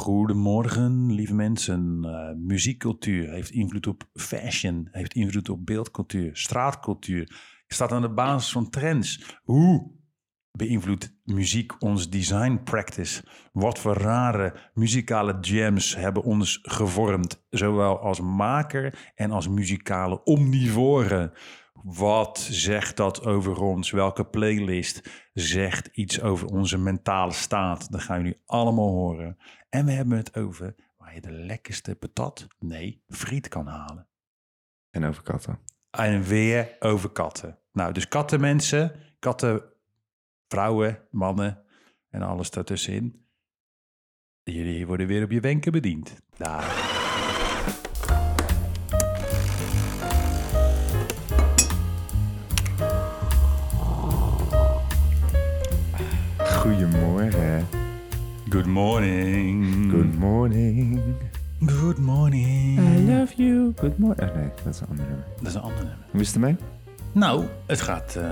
Goedemorgen, lieve mensen. Uh, muziekcultuur heeft invloed op fashion, heeft invloed op beeldcultuur, straatcultuur. Staat aan de basis van trends. Hoe beïnvloedt muziek ons design practice? Wat voor rare muzikale jams hebben ons gevormd, zowel als maker en als muzikale omnivoren? Wat zegt dat over ons? Welke playlist zegt iets over onze mentale staat? Dat gaan jullie allemaal horen. En we hebben het over waar je de lekkerste patat, nee, friet kan halen. En over katten. En weer over katten. Nou, dus kattenmensen, katten, vrouwen, mannen en alles daartussenin. Jullie worden weer op je wenken bediend. Daar. Goedemorgen. Good morning. Good morning. Good morning. I love you. Good morning. Oh nee, dat is een ander nummer. Dat is een ander nummer. Hoe is het ermee? Nou, het gaat, uh,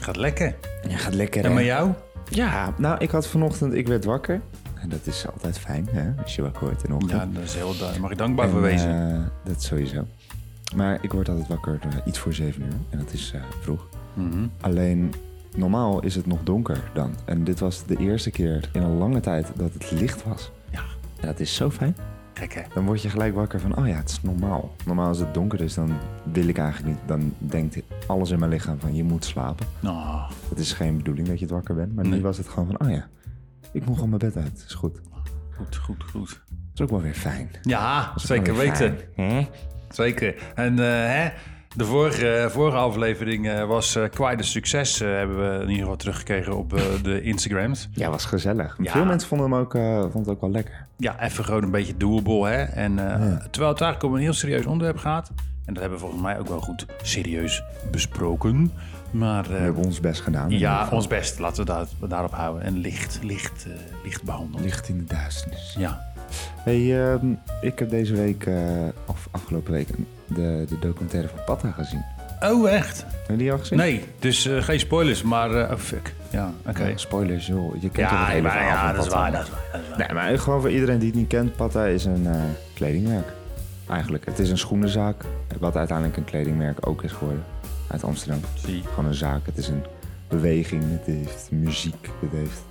gaat lekker. Ja, gaat lekker. En met jou? Ja, nou, ik had vanochtend, ik werd wakker. En dat is altijd fijn, hè, als je wakker wordt in de ochtend. Ja, dat is heel, daar mag ik dankbaar voor wezen. Uh, dat is sowieso. Maar ik word altijd wakker uh, iets voor zeven uur. En dat is vroeg. Mm -hmm. Alleen normaal is het nog donker dan. En dit was de eerste keer in een lange tijd dat het licht was. Ja. En dat is zo fijn. Kijk hè. Dan word je gelijk wakker van, oh ja, het is normaal. Normaal als het donker is, dan wil ik eigenlijk niet. Dan denkt alles in mijn lichaam van, je moet slapen. Oh. Het is geen bedoeling dat je het wakker bent. Maar nu was het gewoon van, oh ja, ik moet gewoon mijn bed uit. Is goed. Goed, goed, goed. Dat is ook wel weer fijn. Ja, zeker weten. Zeker. En uh, hè, de vorige, vorige aflevering uh, was uh, quite een succes. Uh, hebben we in ieder geval teruggekregen op de Instagrams. Ja, was gezellig. Ja. Veel mensen vonden hem ook, vonden het ook wel lekker. Ja, even gewoon een beetje doable. Hè? En, ja. Terwijl het eigenlijk om een heel serieus onderwerp gaat. En dat hebben we volgens mij ook wel goed serieus besproken. Maar, we hebben ons best gedaan. Ja, ons best. Laten we daar, daarop houden. En licht, licht, licht behandelen. Licht in de duisternis. Ja. Hey, uh, ik heb deze week, of afgelopen week, de, de documentaire van Patta gezien. Oh, echt? Heb je die al gezien? Nee, dus uh, geen spoilers, maar oh fuck. Ja, oké. Okay. Ja, spoilers, joh. Je kent ja, toch het hele maar, ja, dat is, waar, dat is waar, dat is waar. Nee, maar gewoon voor iedereen die het niet kent, Patta is een kledingmerk. Eigenlijk. Het is een schoenenzaak, wat uiteindelijk een kledingmerk ook is geworden. Uit Amsterdam. Zie. Gewoon een zaak. Het is een beweging, het heeft muziek, het heeft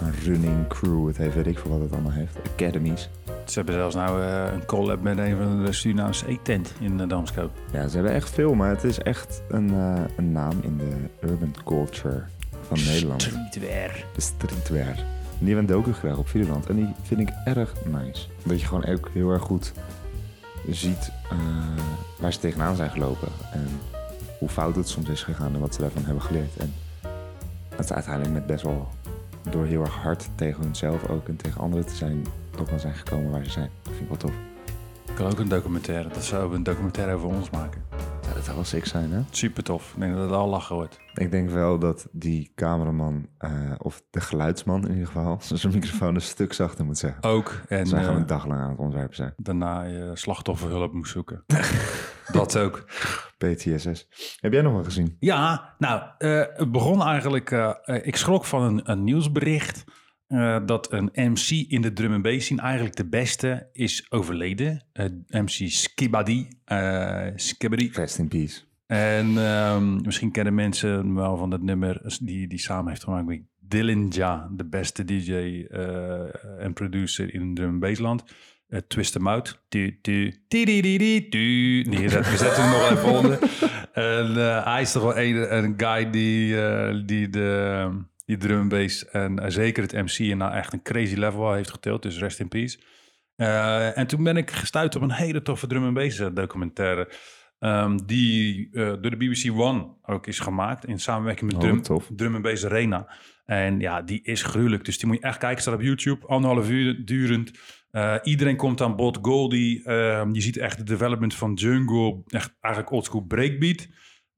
een running crew. Het heeft weet ik veel wat het allemaal heeft. Academies. Ze hebben zelfs nou uh, een collab met een van de Surinaamse e-tent in de Damskoop. Ja, ze hebben echt veel, maar het is echt een, uh, een naam in de urban culture van Nederland. Streetwear. De streetwear. Die hebben een docu gedaan op Videoland en die vind ik erg nice. Dat je gewoon ook heel erg goed ziet uh, waar ze tegenaan zijn gelopen. En hoe fout het soms is gegaan en wat ze daarvan hebben geleerd. En dat is uiteindelijk met best wel door heel erg hard tegen hunzelf ook en tegen anderen te zijn, toch wel zijn gekomen waar ze zijn. Dat vind ik wel tof. Ik kan ook een documentaire, dat zou een documentaire over ons maken. Ja, dat zou wel sick zijn, hè? Super tof. Ik denk dat het al lachen wordt. Ik denk wel dat die cameraman, uh, of de geluidsman in ieder geval, zijn microfoon een stuk zachter moet zeggen. Ook. En, Zij gaan uh, een dag lang aan het ontwerpen zijn. Daarna je slachtofferhulp moet zoeken. dat ook. PTSS. Heb jij nog wel gezien? Ja, nou, uh, het begon eigenlijk... ik schrok van een, een nieuwsbericht... Uh, dat een MC in de drum and bass scene eigenlijk de beste is overleden. Uh, MC Skibadi. Uh, Skibadi. Rest in peace. En um, misschien kennen mensen wel van dat nummer die, die samen heeft gemaakt met Dillinja, de beste DJ en producer in drum and bassland. Twist hem out. Tu, tu, ti, di, di, di, tu. Nee, we zetten hem nog even onder. En hij is toch wel een, een guy die, die de die drum bass en uh, zeker het MC naar echt een crazy level heeft getild. Dus rest in peace. Uh, en toen ben ik gestuurd op een hele toffe drum and bass documentaire. Um, die uh, door de BBC One ook is gemaakt in samenwerking met oh, Drum, drum and Bass Arena. En ja, die is gruwelijk. Dus die moet je echt kijken. Staat op YouTube, anderhalf uur durend. Uh, iedereen komt aan bod. Goldie, uh, je ziet echt de development van Jungle. Echt eigenlijk oldschool breakbeat.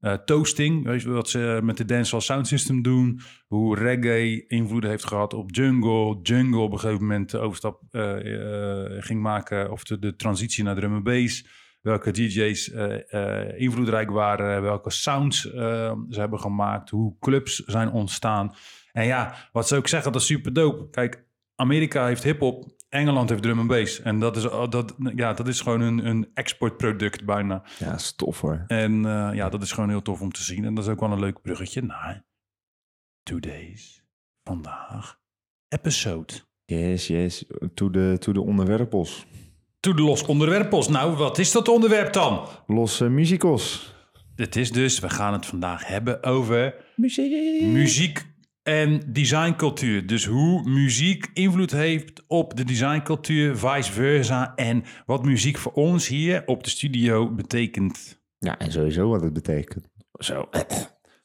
Uh, toasting, weet je wat ze met de dancehall sound system doen. Hoe reggae invloed heeft gehad op jungle. Jungle op een gegeven moment de overstap uh, uh, ging maken. Of de, de, transitie naar drum and bass. Welke DJ's invloedrijk waren. Welke sounds ze hebben gemaakt. Hoe clubs zijn ontstaan. En ja, wat zou ik zeggen, dat is super dope. Kijk, Amerika heeft hip-hop, Engeland heeft drum and bass. En dat is, dat, ja, dat is gewoon een, een exportproduct bijna. Ja, stof hoor. En uh, ja, dat is gewoon heel tof om te zien. En dat is ook wel een leuk bruggetje naar Today's Vandaag episode. Yes, yes. To de, to de onderwerpels. To de los onderwerpels. Nou, wat is dat onderwerp dan? Los uh, musicos. Het is dus, we gaan het vandaag hebben over muziek, muziek en designcultuur. Dus hoe muziek invloed heeft op de designcultuur, vice versa. En wat muziek voor ons hier op de studio betekent. Ja, en sowieso wat het betekent. Zo.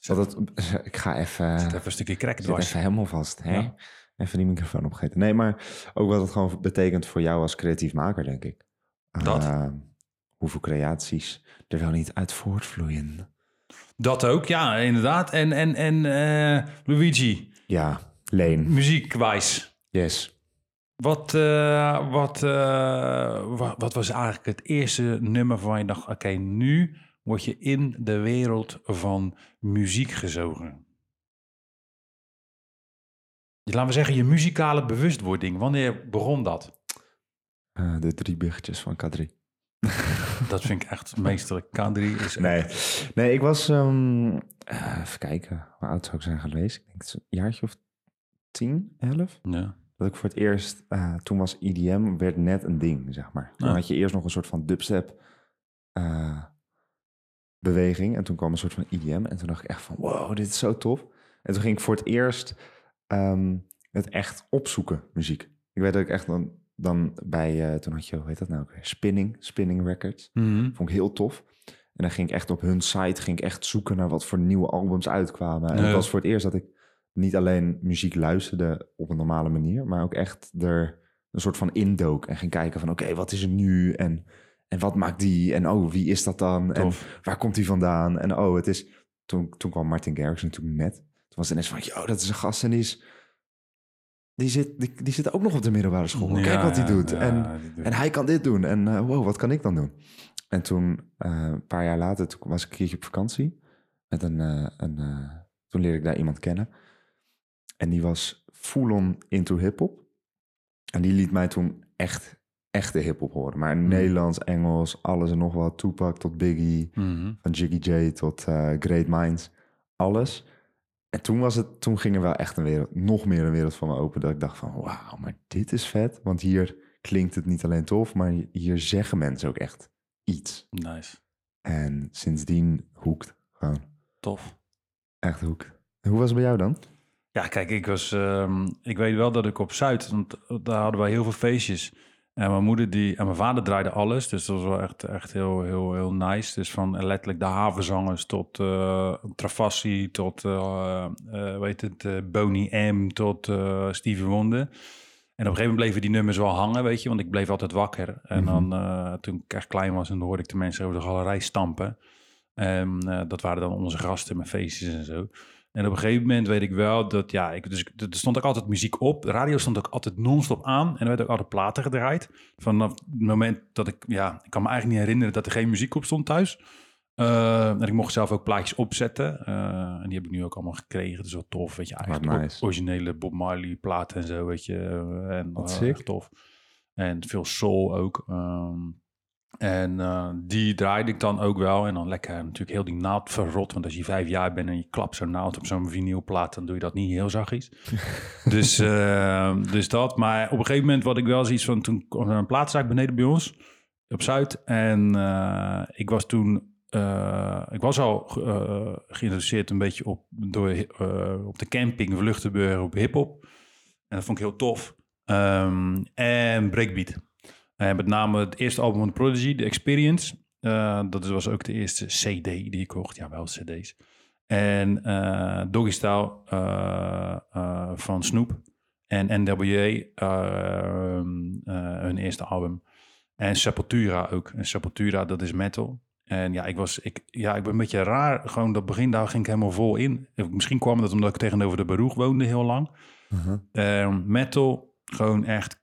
Dat het, ik ga even... Even een stukje crack dwars. even helemaal vast. Hè? Ja. Even die microfoon opgeten. Nee, maar ook wat het gewoon betekent voor jou als creatief maker, denk ik. Dat? Uh, hoeveel creaties er wel niet uit voortvloeien. Dat ook, ja, inderdaad. En, en, en uh, Luigi. Ja, Leen. Muziekwijs. Yes. Wat, uh, wat, uh, wat, wat, was eigenlijk het eerste nummer waarvan je dacht... oké, okay, nu word je in de wereld van muziek gezogen? Laten we zeggen, je muzikale bewustwording. Wanneer begon dat? De drie biggetjes van K3. dat vind ik echt meesterlijk. K3 is... Nee, nee ik was... Um, uh, even kijken, hoe oud zou ik zijn geweest? Ik denk een jaartje of tien, elf. Ja. Dat ik voor het eerst... Uh, toen was EDM, werd net een ding, zeg maar. Toen Ja. had je eerst nog een soort van dubstep beweging. En toen kwam een soort van EDM. En toen dacht ik echt van, wow, dit is zo tof. En toen ging ik voor het eerst um, het echt opzoeken, muziek. Ik weet dat ik echt dan, dan bij, uh, toen had je, hoe heet dat nou ook weer? Spinning, Spinning Records. Mhm. Vond ik heel tof. En dan ging ik echt op hun site, ging ik echt zoeken naar wat voor nieuwe albums uitkwamen. En het was voor het eerst dat ik niet alleen muziek luisterde op een normale manier, maar ook echt er een soort van indook en ging kijken van oké, wat is er nu en, en wat maakt die en oh, wie is dat dan en waar komt die vandaan en oh, het is, toen, toen kwam Martin Garrix natuurlijk net. Toen was het ineens van, oh, dat is een gast en die is, die zit, die, die zit ook nog op de middelbare school. Ja, Kijk wat hij doet. ja, en, doet- en hij kan dit doen. En eh, wow, wat kan ik dan doen? En toen, eh, een paar jaar later, toen was ik een keertje op vakantie. Met een, eh, een, toen leerde ik daar iemand kennen. En die was full-on into hip-hop. En die liet mij toen echt, echte hip-hop horen. Maar Hmm. Nederlands, Engels, alles en nog wat. Tupac tot Biggie, Mhm. van Jiggy J tot Great Minds. Alles. En toen, was het, toen ging er wel echt een wereld, nog meer een wereld van me open. Dat ik dacht van, wauw, maar dit is vet. Want hier klinkt het niet alleen tof, maar hier zeggen mensen ook echt iets. Nice. En sindsdien hoekt gewoon. Tof. Echt hoekt. En Hoe was het bij jou dan? Ja, kijk, ik was. ehm, ik weet wel dat ik op Zuid, want daar hadden wij heel veel feestjes. En mijn moeder die en mijn vader draaiden alles, dus dat was wel echt, echt heel, heel, heel nice. Dus van letterlijk de havenzangers tot eh Travassi, tot eh eh, weet het, eh, Boney M, tot Stevie Wonder. En op een gegeven moment bleven die nummers wel hangen, weet je, want ik bleef altijd wakker. En Mhm. dan, toen ik echt klein was, en hoorde ik de mensen over de galerij stampen. En dat waren dan onze gasten met feestjes en zo. En op een gegeven moment weet ik wel dat, ja, ik, dus, er stond ook altijd muziek op. De radio stond ook altijd non-stop aan. En er werd ook altijd platen gedraaid. Vanaf het moment dat ik, ja, ik kan me eigenlijk niet herinneren dat er geen muziek op stond thuis. Eh, en ik mocht zelf ook plaatjes opzetten. Eh, en die heb ik nu ook allemaal gekregen. Dat is wel tof, weet je. Eigenlijk nice. originele Bob Marley platen en zo, weet je. En Wat echt tof. En veel soul ook. ehm. En eh, die draaide ik dan ook wel. En dan lekker natuurlijk heel die naald verrot. Want als je vijf jaar bent en je klapt zo'n naald op zo'n vinylplaat... dan doe je dat niet heel zachtjes. dus, eh, dus dat. Maar op een gegeven moment wat ik wel zoiets van... toen kwam er een plaatszaak beneden bij ons op Zuid. En eh, ik was toen... ik was al geïnteresseerd een beetje op, door, op de camping Vluchtenburg op hiphop. En dat vond ik heel tof. Ehm, en breakbeat. En met name het eerste album van Prodigy, The Experience. Eh, dat was ook de eerste CD die ik kocht. Ja, wel CD's. En eh Doggy Style eh, eh, van Snoop. En NWA, eh, hun eerste album. En Sepultura ook. En Sepultura, dat is metal. En ja, ik was, ik, ja, ik ben een beetje raar. Gewoon dat begin, daar ging ik helemaal vol in. Misschien kwam dat omdat ik tegenover de Baruch woonde heel lang. Ehm, metal, gewoon echt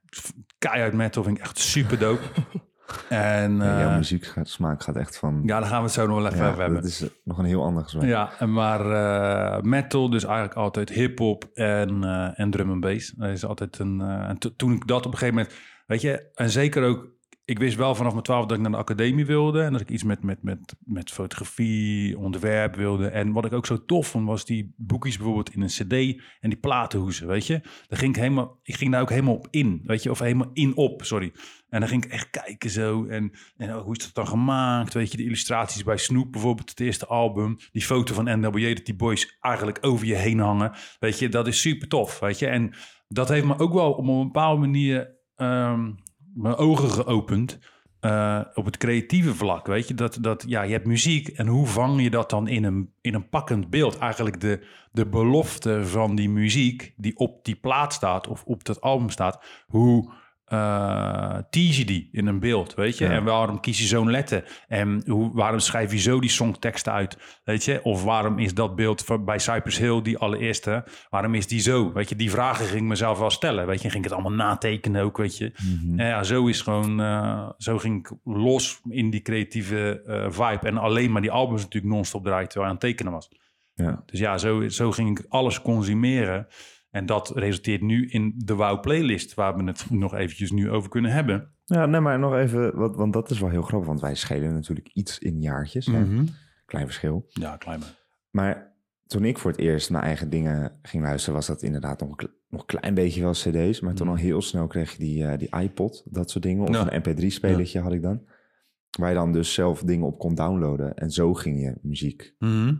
keihard metal vind ik echt super dope. En Ja, jouw eh, muzieksmaak gaat echt van... ja, daar gaan we het zo nog wel even Ja, over hebben. dat is nog een heel ander gesprek. Ja, en maar eh, metal, dus eigenlijk altijd hip-hop en, eh, en drum en bass. Dat is altijd een. en to- toen ik dat op een gegeven moment, weet je, en zeker ook, ik wist wel vanaf mijn twaalf dat ik naar de academie wilde en dat ik iets met, met, met, met fotografie, ontwerp wilde. En wat ik ook zo tof vond, was die boekjes bijvoorbeeld in een CD en die platenhoezen, weet je. Daar ging ik helemaal, ik ging daar ook helemaal op in, weet je, of helemaal in op, sorry. En dan ging ik echt kijken zo. En, en ook, hoe is dat dan gemaakt? Weet je, de illustraties bij Snoop bijvoorbeeld, het eerste album. Die foto van NWJ, dat die boys eigenlijk over je heen hangen. Weet je, dat is super tof, weet je. En dat heeft me ook wel op een bepaalde manier ehm, mijn ogen geopend. eh, op het creatieve vlak, weet je. Dat, dat, ja, je hebt muziek en hoe vang je dat dan in een, in een pakkend beeld? Eigenlijk de, de belofte van die muziek die op die plaat staat of op dat album staat. Hoe eh tease je die in een beeld, weet je? Ja. En waarom kies je zo'n letter? En hoe, waarom schrijf je zo die songteksten uit, weet je? Of waarom is dat beeld van, bij Cypress Hill, die allereerste, waarom is die zo? Weet je, die vragen ging ik mezelf wel stellen, weet je? En ging ik het allemaal natekenen ook, weet je? En ja, zo is gewoon, eh, zo ging ik los in die creatieve eh, vibe. En alleen maar die albums natuurlijk non-stop draaien terwijl ik aan het tekenen was. Ja. Dus ja, zo, zo ging ik alles consumeren. En dat resulteert nu in de Wow playlist, waar we het nog eventjes nu over kunnen hebben. Ja, nee, maar nog even, wat, want dat is wel heel grappig, want wij schelen natuurlijk iets in jaartjes. hè. Mhm. Klein verschil. Ja, klein maar. Maar toen ik voor het eerst mijn eigen dingen ging luisteren, was dat inderdaad nog nog een klein beetje wel cd's. Maar toen al heel snel kreeg je die, eh, die iPod, dat soort dingen. Of Ja. een mp3-spelertje had ik dan. Waar je dan dus zelf dingen op kon downloaden. En zo ging je muziek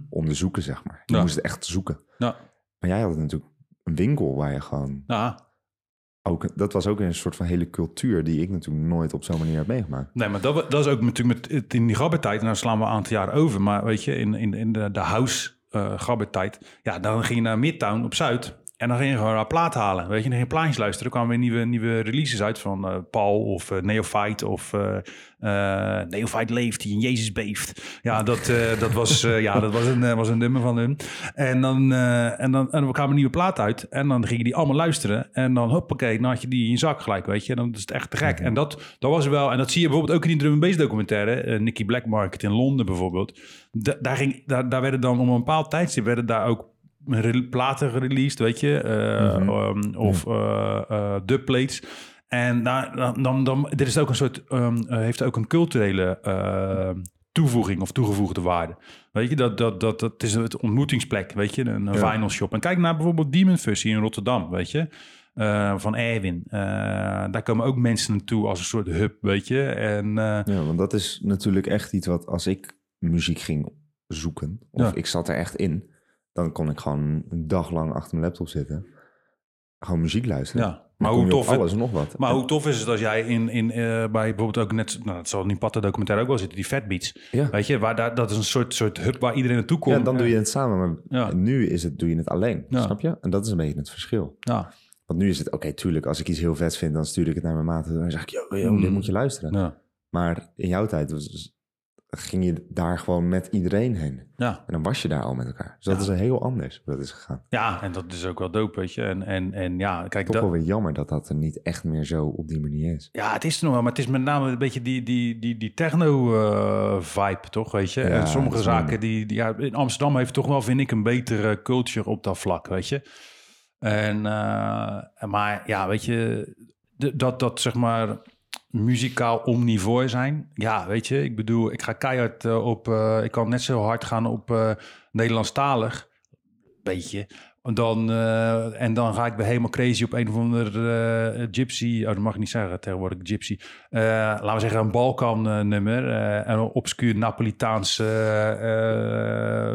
onderzoeken, zeg maar. Je Ja. moest het echt zoeken. Ja, Maar jij had natuurlijk een winkel waar je gewoon... ja. Ook, dat was ook een soort van hele cultuur die ik natuurlijk nooit op zo'n manier heb meegemaakt. Nee, maar dat, dat is ook natuurlijk met in die gabbertijd. En nou slaan we een aantal jaar over. Maar weet je, in, in, in de, de house eh gabbertijd. Ja, dan ging je naar Midtown op Zuid. En dan ging je gewoon een plaat halen. Weet je, dan ging je plaatjes luisteren. Er kwamen weer nieuwe, nieuwe releases uit van eh, Paul of eh, Neophyte of eh, Neophyte leeft die en Jezus beeft. Ja, dat, dat, was, ja, dat was, een, was een nummer van hun. En dan, en, dan, en dan kwam een nieuwe plaat uit. En dan ging je die allemaal luisteren. En dan hoppakee, dan had je die in je zak gelijk, weet je. En dan is het echt te gek. En dat, dat was wel, en dat zie je bijvoorbeeld ook in die drum bass documentaire. Nicky Black Market in Londen bijvoorbeeld. Da- daar, ging, daar, daar werden dan om een bepaald tijdstip werden daar ook platen gereleased, weet je. eh, Mhm. um, of eh, dubplates. En daar, dan, dan, dan, dit is ook een soort, um, eh, heeft ook een culturele eh, toevoeging of toegevoegde waarde. Weet je, dat, dat, dat, dat is het ontmoetingsplek, weet je, een, een Ja. vinyl shop. En kijk naar bijvoorbeeld Demon Fussy in Rotterdam, weet je. van Erwin. Daar komen ook mensen naartoe als een soort hub, weet je. En Ja, want dat is natuurlijk echt iets wat als ik muziek ging zoeken, of Ja. ik zat er echt in, dan kon ik gewoon een dag lang achter mijn laptop zitten. Gewoon muziek luisteren. ja, Maar hoe tof, alles en nog wat. maar hoe tof is het als jij in, in, eh, bij bijvoorbeeld ook net, nou, dat zal in die Patta documentaire ook wel zitten, die Fat Beats. ja. Weet je, waar daar, dat is een soort, soort hub waar iedereen naartoe komt. ja, dan doe je het samen. Maar Ja. nu is het, doe je het alleen. Ja. Snap je? En dat is een beetje het verschil. Ja, Want nu is het, oké, tuurlijk, als ik iets heel vet vind, dan stuur ik het naar mijn maat. En dan zeg ik, yo, dit Mm. moet je luisteren. ja, Maar in jouw tijd was, ging je daar gewoon met iedereen heen. ja. En dan was je daar al met elkaar. Dus dat Ja. is een heel anders hoe dat is gegaan. Ja, en dat is ook wel dope, weet je. En, en, en ja, kijk, Toch dat, wel weer jammer dat dat er niet echt meer zo op die manier is. ja, het is er nog wel, maar het is met name een beetje die, die, die, die techno-vibe, toch, weet je. Ja, en sommige zaken, die, die, ja, in Amsterdam heeft toch wel, vind ik, een betere culture op dat vlak, weet je. En, eh, maar ja, weet je, dat, dat zeg maar muzikaal omnivoor zijn. Ja, weet je, ik bedoel, ik ga keihard eh, op, eh, ik kan net zo hard gaan op eh Nederlandstalig, beetje. Dan, en dan ga ik weer helemaal crazy op een of ander eh, gypsy. Oh, dat mag ik niet zeggen tegenwoordig, gypsy. Laten we zeggen een Balkan nummer. eh, en een obscuur Napolitaanse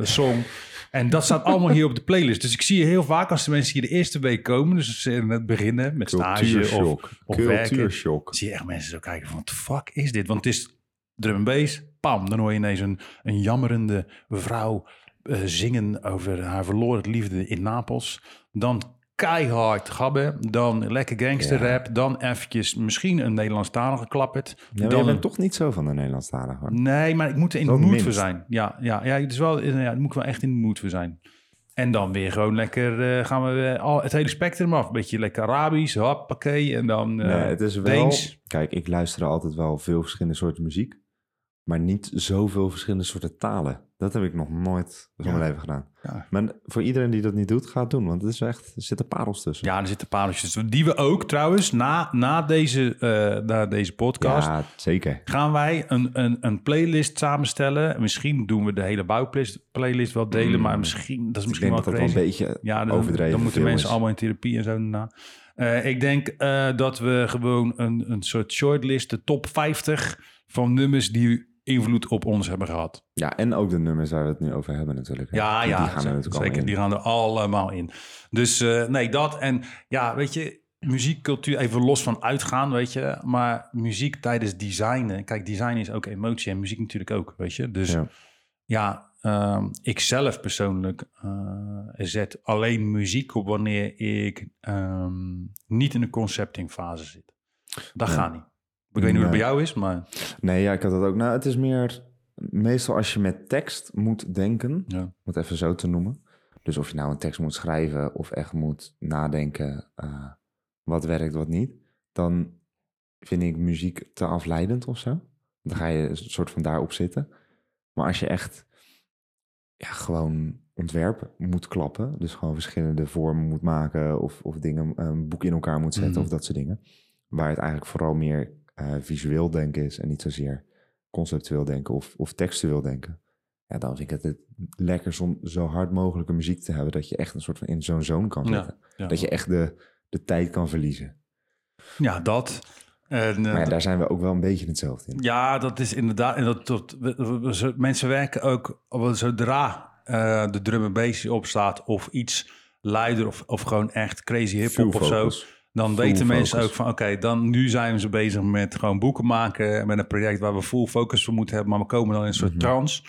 song. En dat staat allemaal hier op de playlist. Dus ik zie je heel vaak als de mensen hier de eerste week komen. Dus ze in het beginnen met stage of, of werken. Zie je echt mensen zo kijken van, what the fuck is dit? Want het is drum and bass, pam, dan hoor je ineens een, een jammerende vrouw eh, zingen over haar verloren liefde in Napels. Dan keihard gabben, dan lekker gangsterrap, dan eventjes misschien een Nederlandstalige klappert. Ja, dan bent toch niet zo van de Nederlandstalige. hoor. Nee, maar ik moet er in de mood minst. voor zijn. Ja, ja, ja, het is wel, ja, daar moet ik wel echt in de mood voor zijn. En dan weer gewoon lekker, eh, gaan we eh, al het hele spectrum af. Beetje lekker Arabisch, hoppakee. En dan eh nee, het is wel... Deens. Kijk, ik luister altijd wel veel verschillende soorten muziek. Maar niet zoveel verschillende soorten talen. Dat heb ik nog nooit van Ja. mijn leven gedaan. Ja. Maar voor iedereen die dat niet doet, ga het doen. Want het is echt, er zitten parels tussen. Ja, er zitten pareltjes. tussen. Die we ook trouwens, na, na, deze, eh, na deze podcast, Ja, zeker. gaan wij een, een, een playlist samenstellen. Misschien doen we de hele bouwplaylist playlist wel delen, Mm. maar misschien, dat is Ik misschien denk wel dat dat wel een beetje Ja, dan, overdreven dan moeten mensen is. allemaal in therapie en zo daarna. Eh, ik denk eh, dat we gewoon een, een soort shortlist, de top 50 van nummers die invloed op ons hebben gehad. Ja, en ook de nummers waar we het nu over hebben natuurlijk. hè. Ja, Die- ja, die gaan er zeker, natuurlijk zeker. Die gaan er allemaal in. Dus eh, nee, dat. En ja, weet je, muziekcultuur, even los van uitgaan, weet je. Maar muziek tijdens designen. Kijk, design is ook emotie en muziek natuurlijk ook, weet je. Dus ja, Ja. ehm, ik zelf persoonlijk eh, zet alleen muziek op wanneer ik ehm, niet in de concepting fase zit. Dat Ja. gaat niet. Ik weet niet hoe het bij jou is, maar Nee, ja, ik had dat ook. Nou, het is meer... Meestal als je met tekst moet denken, om ja. het even zo te noemen. Dus of je nou een tekst moet schrijven of echt moet nadenken eh, wat werkt, wat niet. Dan vind ik muziek te afleidend of zo. Dan ga je een soort van daarop zitten. Maar als je echt ja, gewoon ontwerp moet klappen. Dus gewoon verschillende vormen moet maken. Of, of dingen, een boek in elkaar moet zetten Mhm. of dat soort dingen. Waar het eigenlijk vooral meer eh, visueel denken is. En niet zozeer conceptueel denken of, of textueel denken. Ja, dan vind ik het, het lekker om zo hard mogelijke muziek te hebben. Dat je echt een soort van in zo'n zone kan zitten. ja. Dat je echt de, de tijd kan verliezen. ja, dat. En, eh, Maar ja, daar zijn we ook wel een beetje hetzelfde in. Ja, dat is inderdaad. En dat, dat, mensen werken ook zodra eh, de drum en bass opstaat of iets luider of, of gewoon echt crazy hip hop of zo. Dan Full weten mensen focus. ook van oké, dan nu zijn ze bezig met gewoon boeken maken met een project waar we full focus voor moeten hebben, maar we komen dan in een soort Mhm. trance.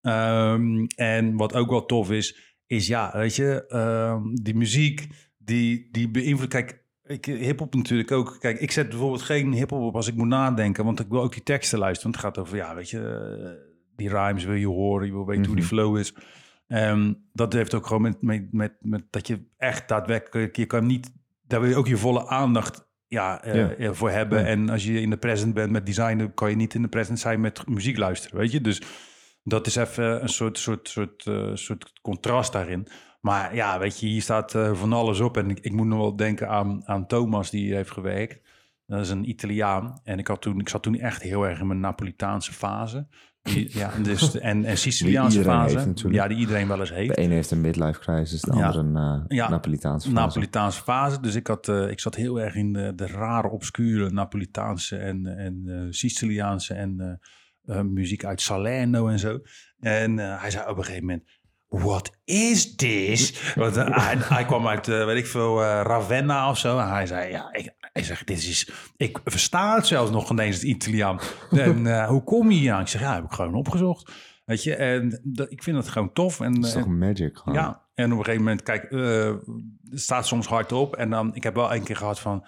Ehm, en wat ook wel tof is, is ja, weet je, ehm, die muziek die, die beïnvloedt. Kijk, ik, hip-hop natuurlijk ook. Kijk, ik zet bijvoorbeeld geen hip-hop op als ik moet nadenken, want ik wil ook die teksten luisteren. Want het gaat over, ja, weet je, eh, die rhymes wil je horen, je wil weten hoe die Mhm. flow is. Ehm, dat heeft ook gewoon met, met, met, met dat je echt daadwerkelijk, je kan niet, daar wil je ook je volle aandacht ja, eh, Ja. eh, voor hebben. Ja. En als je in de present bent met designen, kan je niet in de present zijn met muziek luisteren, weet je. Dus dat is even een soort, soort, soort, eh, soort contrast daarin. Maar ja, weet je, hier staat van alles op. En ik, ik moet nog wel denken aan, aan Thomas, die hier heeft gewerkt. Dat is een Italiaan. En ik, had toen, ik zat toen echt heel erg in mijn Napolitaanse fase. Ja, dus, en, en Siciliaanse fase. heeft ja, die iedereen wel eens heeft. De ene heeft een midlife crisis, de Ja. andere een eh Ja. Napolitaanse fase. Napolitaanse fase. Dus ik, had, eh, ik zat heel erg in de, de rare, obscure Napolitaanse en, en eh, Siciliaanse en muziek uit Salerno en zo. En hij zei op een gegeven moment, what is this? Want hij, hij kwam uit, weet ik veel, Ravenna of zo. En hij zei, ja, ik, hij zegt, dit is, ik versta het zelfs nog ineens het Italiaan. En eh, hoe kom je hier aan? Ik zeg, ja, heb ik gewoon opgezocht. Weet je, en dat, ik vind het gewoon tof. En, Dat is en- toch magic gewoon. ja, en op een gegeven moment, kijk, eh, het staat soms hard op. En dan, ik heb wel een keer gehad van,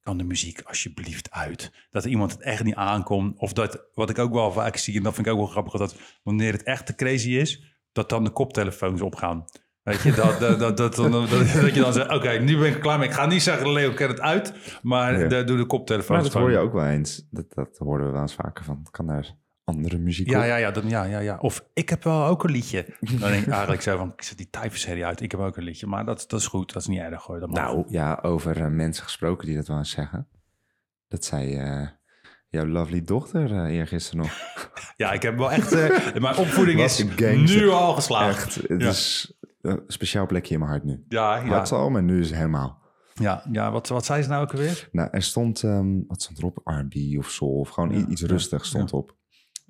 kan de muziek alsjeblieft uit? Dat iemand het echt niet aankomt. Of dat, wat ik ook wel vaak zie, en dat vind ik ook wel grappig, dat wanneer het echt te crazy is, dat dan de koptelefoons opgaan. Weet je, dat, dat, dat, dat, dat, dat, dat je dan zegt, oké, nu ben ik klaar mee. Ik ga niet zeggen, Leo, ken het uit. Maar de, doe de koptelefoons Maar dat hoor je ook wel eens. Dat, dat hoorden we wel eens vaker van. Kan daar andere muziek Ja, ja, ja, dan, ja, ja, ja. Of ik heb wel ook een liedje. Dan denk ik eigenlijk zo van, ik zet die tyfusserie uit. Ik heb ook een liedje. Maar dat, dat is goed. Dat is niet erg hoor. Dat. Nou ja, over eh, mensen gesproken die dat wel eens zeggen. Dat zei eh, jouw lovely dochter eh eergisteren nog. Ja, ik heb wel echt... mijn opvoeding is nu al geslaagd. Echt, het Ja. is een speciaal plekje in mijn hart nu. Ja, ja. Had ze al, maar nu is het helemaal. ja, ja wat, wat zei ze nou ook alweer? Nou, er stond, ehm, wat stond erop? R&B of soul of gewoon Ja, iets ja, rustigs stond ja. op.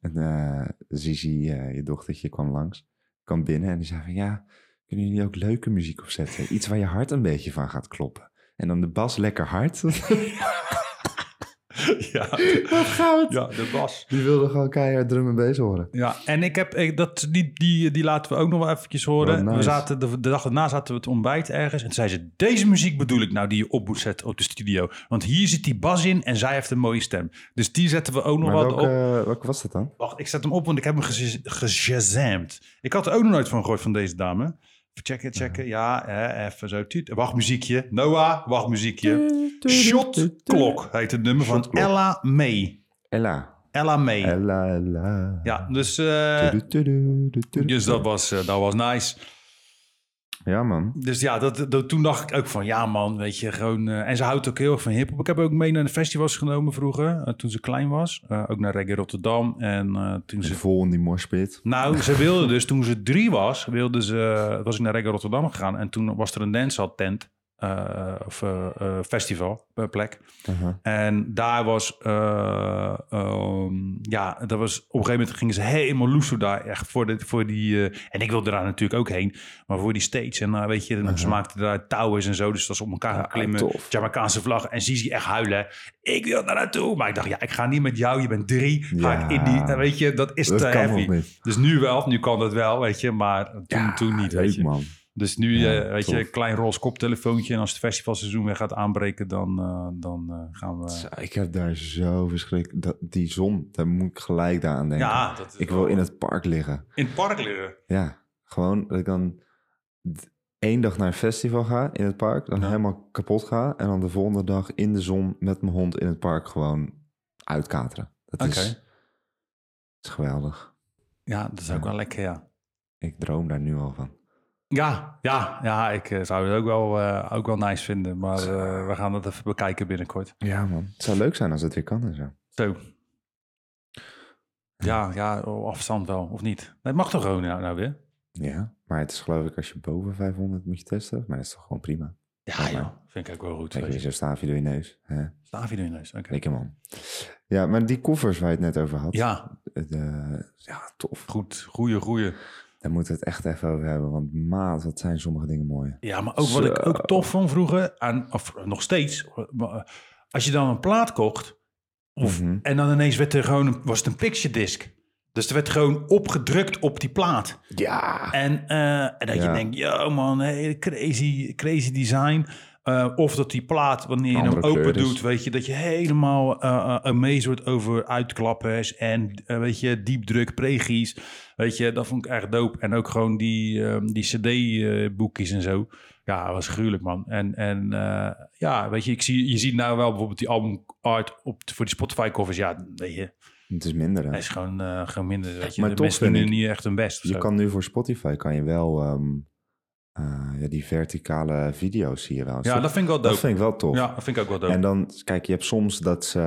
En eh Zizi, eh, je dochtertje, kwam langs. Kwam binnen en die zei van, ja, kunnen jullie ook leuke muziek opzetten? Iets waar je hart een beetje van gaat kloppen. En dan de bas lekker hard. ja, Wat goud! ja, de bas. Die wilde gewoon keihard drum en bass horen. Ja, en ik heb, ik, dat, die, die, die laten we ook nog wel eventjes horen. Wat nice. We zaten, de, de dag daarna zaten we het ontbijt ergens. En toen zei ze, deze muziek bedoel ik nou die je op moet zetten op de studio. Want hier zit die bas in en zij heeft een mooie stem. Dus die zetten we ook nog Maar wat op. welke, welke was dat dan? Wacht, ik zet hem op, want ik heb hem gez- geshazamd. Ik had er ook nog nooit van gehoord van deze dame. Checken, checken. Ja, hè, even zo. Tuut. Wachtmuziekje. Noah, wachtmuziekje. Shot Clock heet het nummer van. Ella May. Ella. Ella May. Ella, Ella. Ja, dus, eh, dus dat, was, eh, dat was nice. Ja, man. Dus ja, dat, dat, toen dacht ik ook van, ja man, weet je, gewoon... eh, en ze houdt ook heel erg van hiphop. Ik heb ook mee naar de festivals genomen vroeger, eh, toen ze klein was. Eh, ook naar Reggae Rotterdam. En toen Ze ze... vol in die morspit. Nou, ze wilde dus, toen ze drie was, wilde ze, was ik naar Reggae Rotterdam gegaan. En toen was er een dancehall tent, of eh, eh, festival, eh, plek. Aha. En daar was, eh, ehm, ja, dat was, op een gegeven moment gingen ze helemaal loeso daar, echt voor, de, voor die, eh, en ik wilde daar natuurlijk ook heen, maar voor die stage. En uh, weet je, dan ze maakten daar touwen en zo, dus dat is op elkaar Ja, gaan klimmen. tof. Jamaicaanse vlag. En Zizi echt huilen. Ik wil daar naartoe. Maar ik dacht, ja, ik ga niet met jou. Je bent drie. Ga Ja. ik in die, eh, weet je, dat is Dat te heavy. Dus nu wel, nu kan dat wel, weet je, maar toen, Ja, toen niet, leuk, weet je. man. Dus nu, Ja, eh, weet je, een klein roze koptelefoontje. En als het festivalseizoen weer gaat aanbreken, dan, eh, dan eh, gaan we... Ik heb daar zo verschrikkelijk... Dat, die zon, daar moet ik gelijk aan denken. Ja, dat is ik wil in het park liggen. In het park liggen. Ja, gewoon dat ik dan één dag naar een festival ga in het park, dan Ja. helemaal kapot ga en dan de volgende dag in de zon met mijn hond in het park gewoon uitkateren. Dat is, is geweldig. Ja, dat is ook wel lekker, ja. Ik droom daar nu al van. Ja, ja, ja, ik eh, zou het ook wel, eh, ook wel nice vinden. Maar eh, we gaan dat even bekijken binnenkort. Ja man, het zou leuk zijn als het weer kan en zo. Zo. Ja, ja, op afstand wel, of niet? Het mag toch gewoon nou, nou weer? Ja, maar het is geloof ik als je boven 500 moet je testen, maar dat is toch gewoon prima. Ja, Ja, joh. Vind ik ook wel goed. Weet je zo'n staafje door je neus. Hè? Staaf je in je neus. Oké. Lekker man. Ja, maar die koffers waar je het net over had. Ja, De, ja, tof. goed. Goeie, goeie. Daar moeten we het echt even over hebben. Want maat, wat zijn sommige dingen mooi. Ja, maar ook wat ik ook tof vond vroeger, en, of nog steeds, als je dan een plaat kocht, of, Mhm. en dan ineens werd er gewoon een, was het een picture disc. Dus er werd gewoon opgedrukt op die plaat. Ja. En, eh, en dat je denkt, yo man, hey, crazy, crazy design. Eh, of dat die plaat, wanneer je hem open doet, weet je, dat je helemaal uh, amazed wordt over uitklappers en weet je, diepdruk, pregies. Weet je, dat vond ik echt dope. En ook gewoon die, ehm, die cd-boekjes en zo. Ja, dat was gruwelijk, man. En, en ja, weet je, ik zie, je ziet nou wel bijvoorbeeld die album art op, voor die Spotify-covers. Ja, weet je, Het is minder. Hè? hij is gewoon, gewoon minder. Weet je, Maar de toch mensen doen ik- niet echt hun best. Je zo. kan nu voor Spotify kan je wel ehm, eh, ja, die verticale video's zie je wel. Ja, dat vind ik wel dope. dat vind ik wel tof. Ja, dat vind ik ook wel dope. En dan, kijk, je hebt soms dat, ze,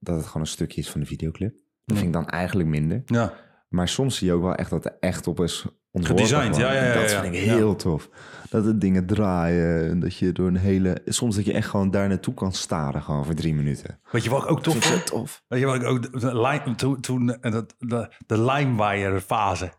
dat het gewoon een stukje is van de videoclip. Dat vind ik dan eigenlijk minder. ja. Maar soms zie je ook wel echt dat er echt op is ontworpen. Gedesigned, ja, ja, ja, Dat vind ik Ja. heel tof. Dat de dingen draaien en dat je door een hele... Soms dat je echt gewoon daar naartoe kan staren, gewoon voor drie minuten. Weet je wat ik ook tof Vind tof. Weet je wat ik ook... De, line, toen, toen eh, dat, de, de LimeWire fase.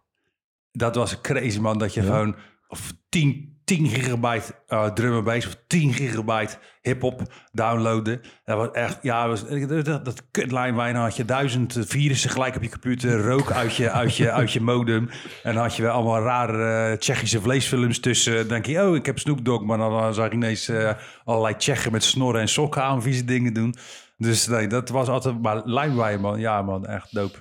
Dat was crazy, man. Dat je Ja. gewoon... Of 10, 10 gigabyte uh, drum and bass of 10 gigabyte hip-hop downloaden. Dat was echt... Ja, was, dat, dat, dat kut LimeWire. Dan had je duizend virussen gelijk op je computer. Rook uit je, uit je, uit je modem. En had je wel allemaal rare eh, Tsjechische vleesfilms tussen. Dan denk je, oh, ik heb Snoop Dogg. Maar dan eh, zag ik ineens eh, allerlei Tsjechen met snorren en sokken aan vieze dingen doen. Dus nee, dat was altijd... Maar LimeWire, man. Ja, man. Echt dope.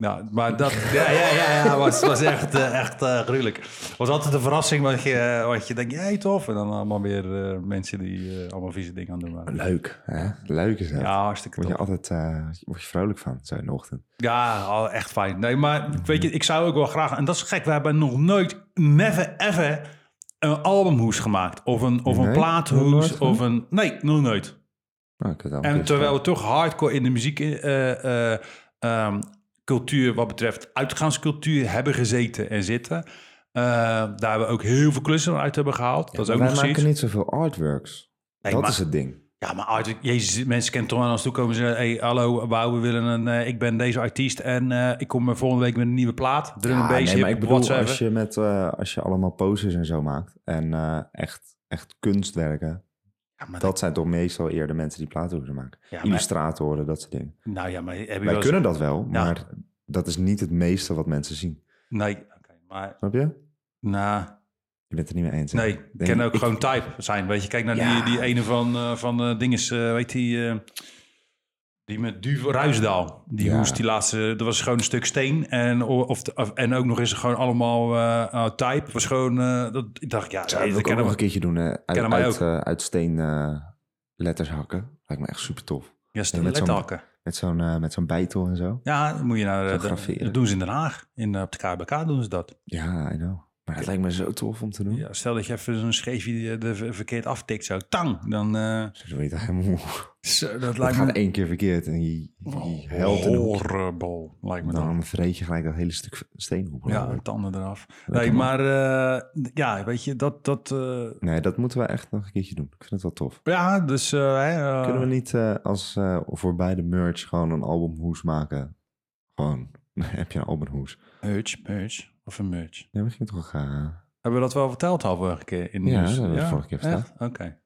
Ja, maar dat... Ja, ja, ja, ja was, was echt, eh, echt eh, gruwelijk. was altijd een verrassing, want je, eh, want je denkt, jij tof. En dan allemaal weer mensen die allemaal vieze dingen aan doen waren. Leuk, hè? Leuk is dat. Ja, hartstikke Word je altijd uh, word je vrolijk van, zo in de ochtend. Ja, echt fijn. Nee, maar weet je, ik zou ook wel graag... En dat is gek, we hebben nog nooit, never ever een albumhoes gemaakt. Of een, of een Nee? Plaathoes. Of een... Nee, nog nooit. Nou, En terwijl we toch hardcore in de muziek... eh, eh, ehm, cultuur wat betreft uitgaanscultuur hebben gezeten en zitten. Eh, daar we ook heel veel klussen uit hebben gehaald. dat is ook wij maken niet zoveel artworks. Nee, dat maar- is het ding. Ja, maar art, jezus, mensen kennen toch aan ons toe komen en zeggen... Hey, hallo, wauw, we willen een... eh, ik ben deze artiest en eh, ik kom volgende week met een nieuwe plaat. Drum Ja, nee, maar ik bedoel, als je, met, als je allemaal poses en zo maakt en echt, echt kunstwerken, Ja, maar dat zijn toch meestal eerder mensen die platen hoeven maken. Ja, maar- Illustratoren, dat soort dingen. Nou ja, maar heb je wel Wij eens- kunnen dat wel, maar dat is niet het meeste wat mensen zien. Nee, oké, maar... Snap je? Nou, Je bent het er niet mee eens. hè? nee, ik kan ook ik- gewoon type zijn. Weet je, kijk naar die, die ene van, eh van eh dinges, eh, weet die... Die met Duvel Ruisdaal. Die Ja. hoest, die laatste, dat was gewoon een stuk steen. En, of, of, en ook nog eens gewoon allemaal eh eh, type. Was gewoon, eh, dat, ik dacht, ja, Ja, nee, dat nog een keertje doen. eh, uit, uit, uit steen letters hakken. Lijkt me echt super tof. Ja, met met zo'n- hakken. Met zo'n met zo'n bijtel en zo. Ja, moet je naar, de- graveren. dat doen ze in Den Haag. In, op de KBK doen ze dat. Ja, I know. Maar het lijkt me zo tof om te doen. Ja, stel dat je even zo'n scheefje de, de verkeerd aftikt, zo tang. Dan, eh, Zo weet je helemaal... zo, dat lijkt me één keer verkeerd en je, je helpt de hoek. horrible, lijkt me dan. Dan vreet je gelijk dat hele stuk steen op. Ja, tanden eraf. Dat Nee, maar eh, ja, weet je, dat... dat eh, Nee, dat moeten we echt nog een keertje doen. Ik vind het wel tof. ja, dus... eh, eh, Kunnen we niet eh, als eh, voor beide merch gewoon een albumhoes maken? Gewoon, heb je een albumhoes? Merch, merch. Of een merch. Ja, we gingen toch... Hebben we dat wel verteld al vorige keer in de Ja, nieuws? dat hebben we vorige keer verteld. Oké.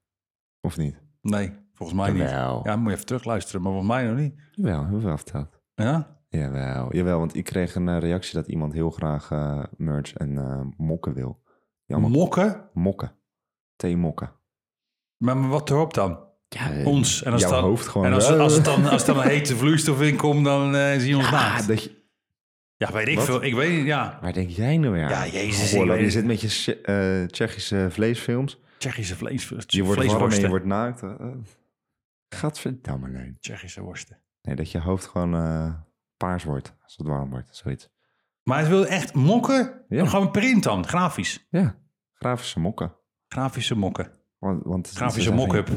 of niet? Nee, volgens mij niet. Jawel. Ja, moet je even terugluisteren, maar volgens mij nog niet. Jawel, hebben we wel verteld. Ja? Jawel, jawel, want ik kreeg een eh, reactie dat iemand heel graag eh, merch en eh, mokken wil. Allemaal Mokken? mokken. Theemokken. Maar, maar wat erop dan? Ja, Ons. En als, jouw dan, hoofd gewoon. en als, als, het dan, als dan een hete vloeistof in komt, dan eh, zie je ons naakt. dat je, Ja, weet ik Wat? veel. Ik weet ja. waar denk jij nou weer aan? Ja, jezus, weet je het. zit met je eh, Tsjechische vleesfilms. Tsjechische vlees, Je wordt warm en vleesworsten. je wordt naakt. Uh, Gadverdamme, nee. Tsjechische worsten. Nee, dat je hoofd gewoon eh, paars wordt als het warm wordt. Zoiets. Maar het wil echt mokken? Ja. Gewoon print dan, grafisch. Ja, grafische mokken. Grafische mokken. Want, want het- Grafische ze zijn mock-up.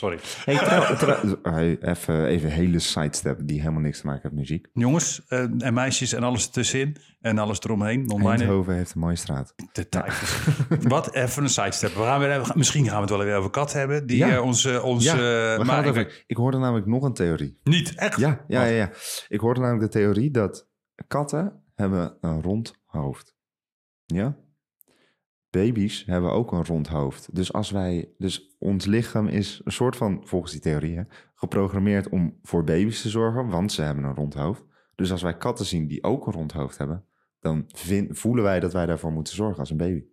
Sorry. Hey, trouw, trouw- hey, even, even hele sidestep die helemaal niks te maken heeft met muziek. Jongens eh, en meisjes en alles ertussenin en alles eromheen. Online. Eindhoven heeft een mooie straat. Details. Wat even een sidestep. We gaan weer, misschien gaan we het wel weer over kat hebben. Die Ja. eh, onze... onze Ja, eh, We maar gaan ik over, weet- ik hoorde namelijk nog een theorie. Niet, echt? Ja, ja, ja, ja. Ik hoorde namelijk de theorie dat katten hebben een rond hoofd. Ja? Baby's hebben ook een rond hoofd. Dus als wij, dus ons lichaam is een soort van, volgens die theorie, hè, geprogrammeerd om voor baby's te zorgen, want ze hebben een rond hoofd. Dus als wij katten zien die ook een rond hoofd hebben, dan voelen wij dat wij daarvoor moeten zorgen als een baby.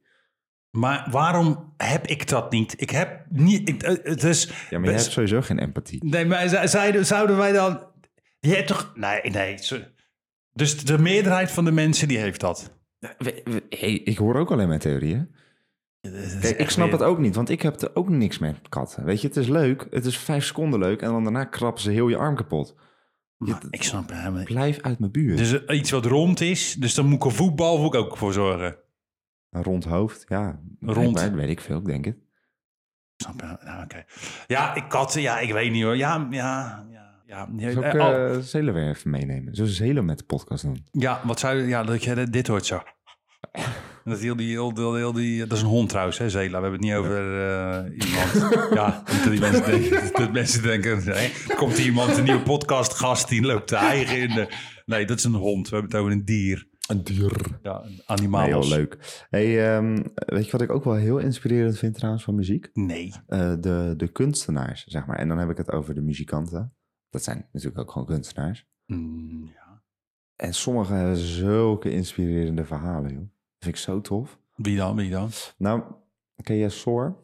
Maar waarom heb ik dat niet? Ik heb niet... Ik, eh, het is, Ja, maar je hebt sowieso geen empathie. Nee, maar zouden wij dan... Je hebt toch... Nee, nee. Dus de meerderheid van de mensen die heeft dat. We- we- Hey, ik hoor ook alleen mijn theorieën. Kijk, ik snap het ook niet, want ik heb er ook niks met katten. Weet je, het is leuk, het is vijf seconden leuk en dan daarna krappen ze heel je arm kapot. Maar ik snap het helemaal niet. Blijf uit mijn buurt. Dus eh, iets wat rond is, dus dan moet ik een voetbal moet ik ook voor zorgen. Een rond hoofd, ja. Rond. blijkbaar, weet ik veel, ik denk het. Ik Snap je? Nou, oké. Ja, ik katten, ja, ik weet niet hoor. Ja, ja, ja. Oh, eh Zelen weer even meenemen? We Zelen met de podcast doen? ja wat zou je... Ja, dat je dit hoort zo. Dat, heel die, heel, heel, heel die, dat is een hond trouwens, hè, Zela. We hebben het niet over eh, iemand. ja, dat die mensen denken, dat mensen denken nee, komt hier iemand, een nieuwe podcastgast, die loopt te eigen in de... Nee, dat is een hond. We hebben het over een dier. Een dier. Ja, een animaal. Nee, heel leuk. Hey, ehm, weet je wat ik ook wel heel inspirerend vind trouwens van muziek? Nee. Eh, de, de kunstenaars, zeg maar. En dan heb ik het over de muzikanten. Dat zijn natuurlijk ook gewoon kunstenaars. Mm, ja. En sommigen hebben zulke inspirerende verhalen, joh. Dat vind ik zo tof. Wie dan? Wie dan? Nou, ken je Soar?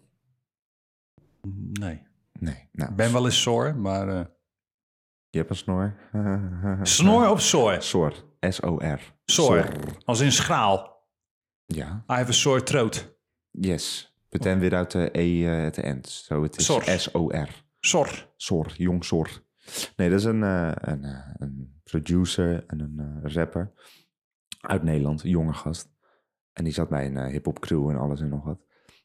Nee. Nee. Nou, Ik ben wel eens sore, maar... eh, Je hebt een snor. snor of soor? Soar. S-O-R. Soor. Als in schraal. Ja. I have a sore throat. Yes. But then without the E uh, at the end. So it is Sor. S-O-R. Sor. Sor. Jong Sor. Nee, dat is een, eh, een, eh, een producer en een eh, rapper uit Nederland. Een jonge gast. En die zat bij een hip-hop crew en alles en nog wat.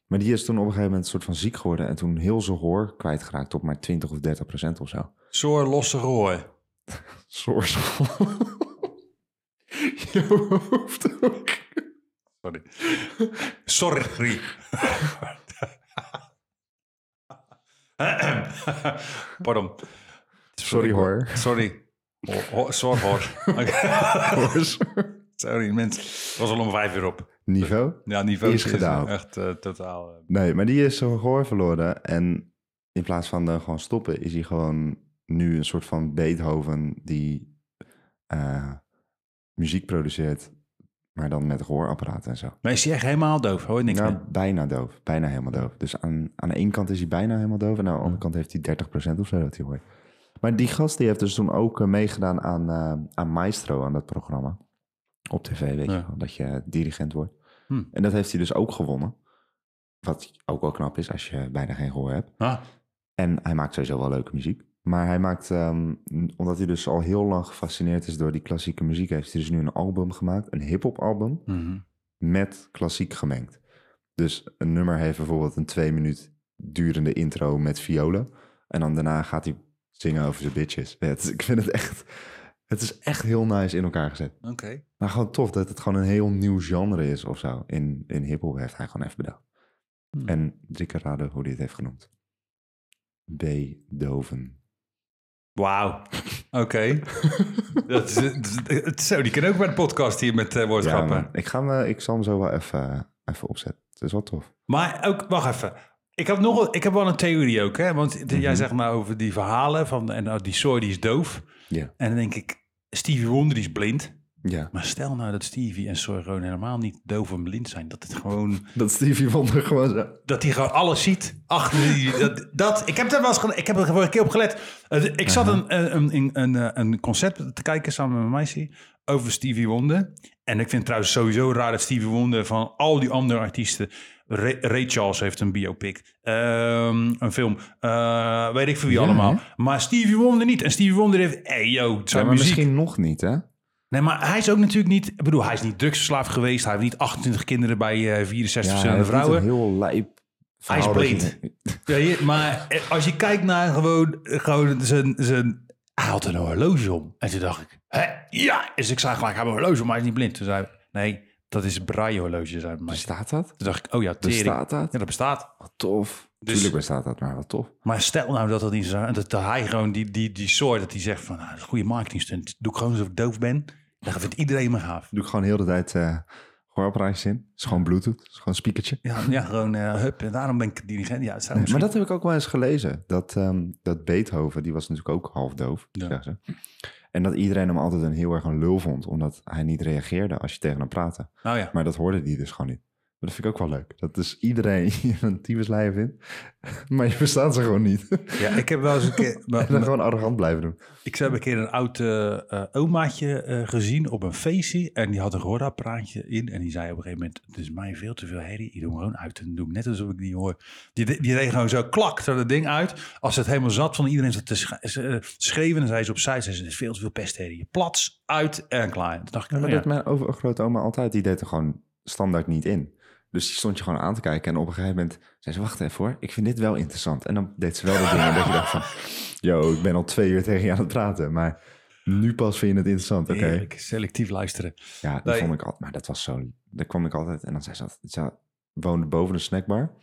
Maar die is toen op een gegeven moment een soort van ziek geworden. En toen heel zijn hoor kwijtgeraakt op maar 20 of 30 procent of zo. Soor losse rooi. Sor. Je hoofd ook. Sorry. Sorry. Pardon. Sorry hoor. Sorry. Sorry hoor. Sorry mensen. Het was al om vijf uur op. Niveau? Ja, niveau Is gedaald. Echt eh, totaal. eh, Nee, maar die is zijn gehoor verloren. En in plaats van er gewoon stoppen, is hij gewoon nu een soort van Beethoven die eh, muziek produceert, maar dan met gehoorapparaat en zo. Maar is hij echt helemaal doof? Hoor je niks Nou, meer? bijna doof. Bijna helemaal doof. Dus aan, aan de ene kant is hij bijna helemaal doof en aan de andere kant heeft hij 30% of zo dat hij hoort. Maar die gast die heeft dus toen ook eh, meegedaan aan, eh, aan Maestro, aan dat programma. Op tv, weet Ja. je wel, dat je dirigent wordt. Hm. En dat heeft hij dus ook gewonnen. Wat ook wel knap is als je bijna geen gehoor hebt. Ah, En hij maakt sowieso wel leuke muziek. Maar hij maakt, ehm, omdat hij dus al heel lang gefascineerd is door die klassieke muziek, heeft hij dus nu een album gemaakt, een hip-hop album, mhm. met klassiek gemengd. Dus een nummer heeft bijvoorbeeld een twee minuut durende intro met violen. En dan daarna gaat hij zingen over zijn bitches. Ja, het is- ik vind het echt, het is echt heel nice in elkaar gezet. Oké. Maar gewoon tof dat het gewoon een heel nieuw genre is of zo. In, in hip-hop heeft hij gewoon even bedacht. Hmm. En drie keer raden hoe hij het heeft genoemd. Beethoven. Wauw. Oké. Dat is- het is- het- Zo, die kan ook bij de podcast hier met eh Ja, woordschappen. man. ik, ga me, ik zal hem zo wel even, even opzetten. Het is wel tof. Maar ook, wacht even. Ik heb, nog, wel- ik heb wel een theorie ook, hè? Want Mhm. jij zegt nou over die verhalen van en nou, die Soy die is doof. Ja. En dan denk ik, Stevie Wonder die is blind. Ja. Maar stel nou dat Stevie en gewoon helemaal niet doof en blind zijn. Dat het gewoon, Dat Stevie Wonder gewoon zo... dat hij gewoon alles ziet. Achter die, dat, dat, ik heb daar wel eens, ik heb er gewoon een keer op gelet. Eh, Ik zat een, een, een, een, een, een concert te kijken samen met mijn meisje over Stevie Wonder. En ik vind het trouwens sowieso raar dat Stevie Wonder van al die andere artiesten... Ray, Ray Charles heeft een biopic, ehm, een film, eh, weet ik veel wie Ja, allemaal. Maar Stevie Wonder niet. En Stevie Wonder heeft, hey yo, Ja, zijn maar muziek. misschien nog niet, hè? Nee, maar hij is ook natuurlijk niet... Ik bedoel, hij is niet drugsverslaafd geweest. Hij heeft niet 28 kinderen bij eh 64 hij verschillende niet vrouwen. heel lijp Hij is blind. Ja, maar eh, als je kijkt naar gewoon, gewoon zijn, zijn... Hij had een horloge om. En toen dacht ik, hè? Ja! Dus ik zei gelijk, hij heeft een horloge om, maar hij is niet blind. Toen zei hij, nee, dat is een braille horloge. Zei. Bestaat dat? Toen dacht ik, oh ja, tering. Bestaat dat? Ja, dat bestaat. Wat tof. Dus- Tuurlijk bestaat dat, maar wat tof. Maar stel nou dat dat niet zo is. En dat, hij gewoon die, die, die soort, dat hij zegt van, nou, dat is een goede marketingstunt. Doe ik gewoon alsof ik doof ben. Dan vindt iedereen me gaaf. Doe ik gewoon heel de tijd eh gehoorapparaatjes in. Het is gewoon bluetooth. Het is gewoon een speakertje. Ja, ja gewoon uh, hup. En daarom ben ik dirigent. Ja, Nee, maar dat heb ik ook wel eens gelezen. Dat, ehm, dat Beethoven, die was natuurlijk ook half doof, Ja. zeggen ze. En dat iedereen hem altijd een heel erg een lul vond, omdat hij niet reageerde als je tegen hem praatte. Oh ja. Maar dat hoorde hij dus gewoon niet. Maar dat vind ik ook wel leuk. Dat dus iedereen een tyfusleier vindt, maar je verstaat ze gewoon niet. Ja, ik heb wel eens een keer... en dan gewoon arrogant blijven doen. Ik heb een keer een oud eh, eh, omaatje eh, gezien op een feestje. En die had een gehoorapparaatje in. En die zei op een gegeven moment, het is mij veel te veel herrie. Ik doe gewoon uit en doe ik net alsof ik die hoor. Die, die deed gewoon zo klak, zo dat ding uit. Als het helemaal zat van iedereen zat te sch- schreeuwen. En zei ze opzij, zei ze, het is veel te veel pestherrie. Plats, uit en klaar. Toen dacht ik, Ja, maar oh ja. dat mijn overgrote oma altijd, die deed er gewoon standaard niet in. Dus die stond je gewoon aan te kijken. En op een gegeven moment zei ze, wacht even hoor, ik vind dit wel interessant. En dan deed ze wel de dingen dat je dacht van, yo, ik ben al twee uur tegen je aan het praten. Maar nu pas vind je het interessant, oké. Selectief luisteren. Ja, dat Nee. vond ik altijd, maar dat was zo, daar kwam ik altijd. En dan zei ze, altijd- ze woonde boven de snackbar.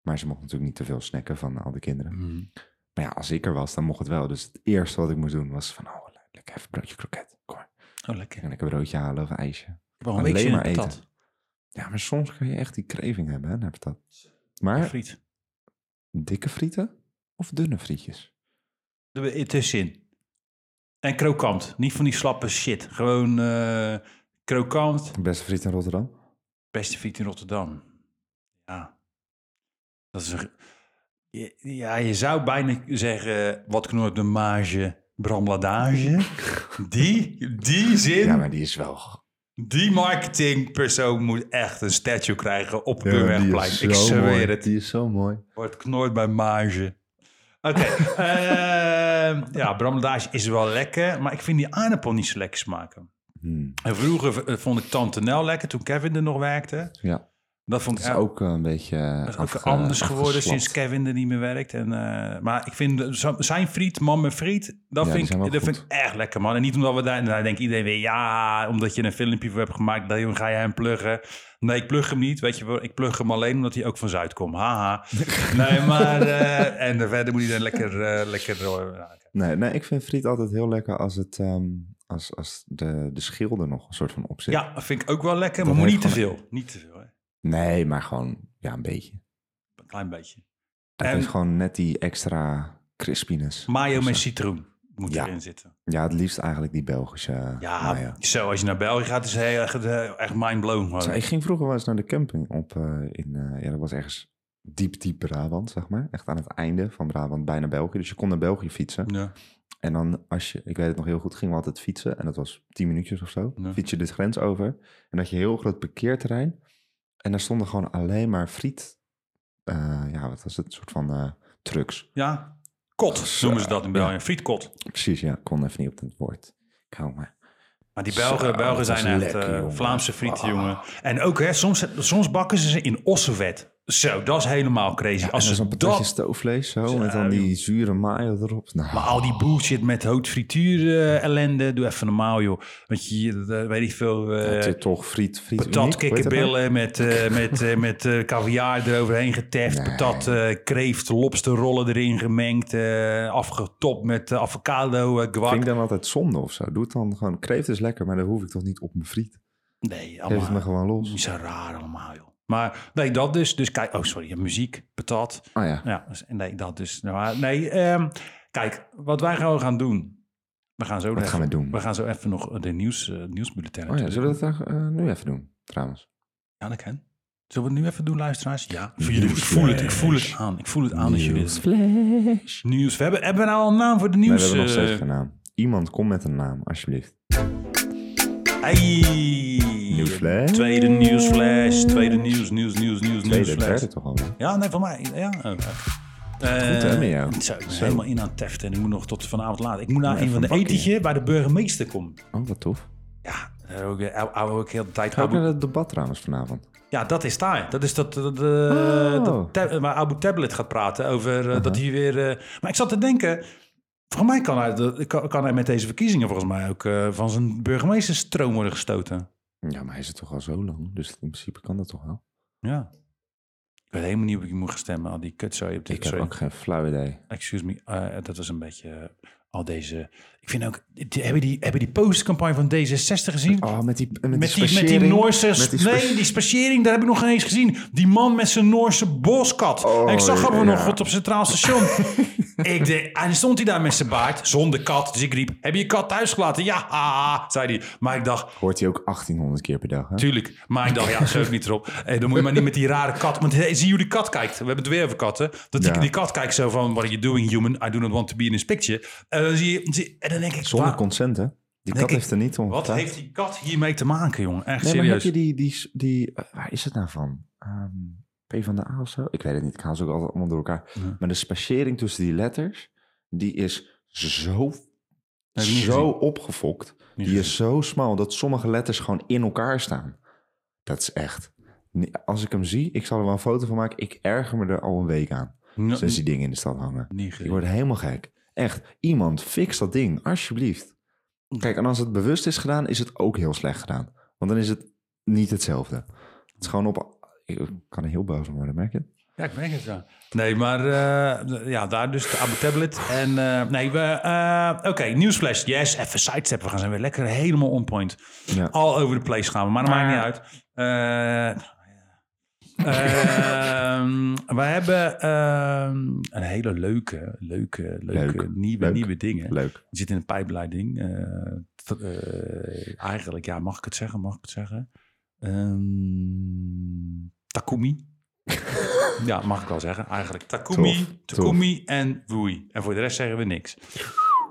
Maar ze mocht natuurlijk niet te veel snacken van al die kinderen. Mm. Maar ja, als ik er was, dan mocht het wel. Dus het eerste wat ik moest doen was van, oh, lekker even broodje kroket. Kom maar. Oh, lekker. En lekker een broodje halen of een ijsje. Alleen maar eten. Ja, maar soms kun je echt die kreving hebben, hè, naar patat. Maar Friet. dikke frieten of dunne frietjes? Er tussenin. En krokant. Niet van die slappe shit. Gewoon eh krokant. Beste friet in Rotterdam? Beste friet in Rotterdam. Ja. Dat is een... Je- Ja, je zou bijna zeggen... Wat knort de mage, bramladage. Die, die zin, Ja, maar die is wel... die marketingpersoon moet echt een statue krijgen op Ja, is Ik zweer mooi. het. Die is zo mooi. Wordt knort bij mage. Oké. ehm, ja, bramladage is wel lekker. Maar ik vind die aardappel niet zo lekker smaken. Hmm. En vroeger v- vond ik Tante Nel lekker toen Kevin er nog werkte. Ja, Dat vond ik ook eh, een beetje... is ook afge- anders geworden sinds Kevin er niet meer werkt. En, eh, maar ik vind zijn friet, man met friet, dat, vind, ik, dat vind ik echt lekker, man. En niet omdat we daar, daar denkt iedereen weer, ja, omdat je een filmpje voor hebt gemaakt, dan ga je hem pluggen. Nee, ik plug hem niet, weet je wel. Ik plug hem alleen omdat hij ook van Zuid komt. Haha. nee, maar... eh, en verder moet hij dan lekker... eh, lekker eh, nou. Nee, nee, ik vind friet altijd heel lekker als, het, ehm, als, als de, de schil er nog een soort van op zit. ja, dat vind ik ook wel lekker, Dat maar moet niet te veel. Niet te veel, hè. Nee, maar gewoon ja, een beetje. Een klein beetje. Het En- heeft gewoon net die extra crispiness. Mayo met citroen moet Ja. erin zitten. Ja, het liefst eigenlijk die Belgische Ja, mayo. zo als je naar België gaat is het eh, echt mindblown. Zo, ik ging vroeger wel eens naar de camping op eh, in, eh, ja, dat was ergens diep, diep Brabant, zeg maar. Echt aan het einde van Brabant, bijna België. Dus je kon naar België fietsen. Ja. En dan als je, ik weet het nog heel goed, gingen we altijd fietsen. En dat was tien minuutjes of zo. Ja. Fiets je de grens over. En dat je een heel groot parkeerterrein. En daar stonden gewoon alleen maar friet. eh, ja, wat was het? Een soort van eh, trucks. Ja, kot noemen ze dat in België. ja. Frietkot. Precies, ja. Ik kon even niet op het woord komen. Maar die Belgen, Zo, Belgen zijn echt lekker, eh. Vlaamse frieten, Ah. jongen. En ook, hè, soms, soms bakken ze ze in ossenvet. Zo, dat is helemaal crazy. Ja, Als en dan zo'n patatje dat, stoofvlees zo. Zo, met dan die zure mayo erop. Nou, maar al die bullshit met hout frituur eh, ellende, doe even normaal, joh. Want je, eh, weet ik veel, eh, dat je toch friet, friet patat dat nou? kikkerbillen met, met, met caviar eroverheen geteft. Nee. Patat, kreeft, lobsterrollen erin gemengd. afgetopt met avocado, guac. Vind ik dan altijd zonde of zo? Doe het dan gewoon. Kreeft is lekker, maar dat hoef ik toch niet op mijn friet. Nee, Geef allemaal. het me gewoon los. Niet zo raar allemaal, joh. Maar nee, dat dus. Dus kijk, oh sorry, muziek, patat. Ah ja. Ja, dus- nee, dat dus. Nou, nee, ehm, kijk, wat wij gewoon gaan doen. We gaan zo Wat even, gaan we doen? We gaan zo even nog de nieuws, eh nieuwsbulletin. Oh ja, doen. zullen we dat eh, nu even doen, trouwens? Ja, dat kan. Zullen we het nu even doen, luisteraars? Ja, voor Nieuws jullie. Ik voel het, ik voel het aan. Ik voel het aan als jullie het Nieuwsflash. nieuws. We hebben, hebben we nou al een naam voor de Nee, we nieuws? hebben nog steeds eh, geen naam. Iemand, kom met een naam, alsjeblieft. Hey. Nieuwsflash. Tweede nieuwsflash. Tweede nieuws, nieuws, nieuws, nieuws, Tweede, nieuwsflash. derde toch al? Ja, nee, van mij. Ja, oh, oké. Goed, hè, met jou? Zo, ik ben Zo. helemaal in aan het teften en ik moet nog tot vanavond laat. Ik moet naar een van de etentje bij de burgemeester komen. Oh, wat tof. Ja, daar ook, eh, ook heel de tijd. Ga ook naar het debat trouwens vanavond. ja, dat is daar. Dat is dat, dat, eh, Oh. dat tab- waar Abu Tablet gaat praten over eh, dat hij weer... eh, maar ik zat te denken, volgens mij kan hij, kan, hij met deze verkiezingen volgens mij ook eh, van zijn burgemeesterstroom worden gestoten. Ja, maar hij is het toch al zo lang, dus in principe kan dat toch wel? Ja. Ik weet helemaal niet hoe ik moet gaan stemmen. Al die kutzooi op dit Ik heb sorry. ook geen flauw idee. Excuse me, eh, dat was een beetje eh, al deze... Ik vind ook, die, hebben die, hebben die postcampagne van D66 gezien? Oh, met die, met, met, die, die, met die. Noorse... Met die nee, die spacering, daar heb ik nog geen eens gezien. Die man met zijn Noorse boskat. Oh, en ik zag hem ja. nog wat op Centraal Station. ik denk, en stond hij daar met zijn baard, zonder kat. Dus ik riep, heb je je kat thuis gelaten? Ja, zei hij. Maar ik dacht, Hoort hij ook 1800 keer per dag, hè? Tuurlijk. Maar ik dacht, ja, ook niet erop. Eh, dan moet je maar niet met die rare kat. Want hey, zie hoe die kat kijkt? We hebben het weer over katten. Dat die, Ja. die kat kijkt zo van, what are you doing human? I do not want to be in this picture. En dan, zie je, zie- en dan denk ik, Zonder waar- consent, hè? Die kat ik, heeft er niet om wat heeft die kat hiermee te maken, jongen? Echt Nee, maar heb je die, die, die eh, waar is het nou van? Ehm P van de A of zo? Ik weet het niet, ik haal ze ook altijd allemaal door elkaar. Ja. Maar de spacering tussen die letters, die is zo, zo opgefokt. Niet die is zo smal dat sommige letters gewoon in elkaar staan. Dat is echt... Als ik hem zie, ik zal er wel een foto van maken. Ik erger me er al een week aan. No, Sinds die dingen in de stad hangen. niet Ik word helemaal gek. Echt, iemand fix dat ding, alsjeblieft. Kijk, en als het bewust is gedaan, is het ook heel slecht gedaan. Want dan is het niet hetzelfde. Het is gewoon op... Ik kan er heel boos om worden, merk je het? Ja, ik merk het ja. Nee, maar eh, ja, daar dus de Abu Tablet. En eh, nee, we... eh, Oké, nieuwsflash. Yes, even sidestep. We gaan zijn weer lekker helemaal on point. Ja. All over the place gaan we, maar dat maakt niet uit. Eh ehm, we hebben ehm, een hele leuke, leuke, leuke Leuk. nieuwe, Leuk. nieuwe dingen. Leuk. Die zit in de pijpleiding. Eh, eh, eigenlijk, ja, mag ik het zeggen? Mag ik het zeggen? Ehm, Takumi. ja, mag ik wel zeggen. Eigenlijk Takumi, Tof, Takumi en Wui. En voor de rest zeggen we niks.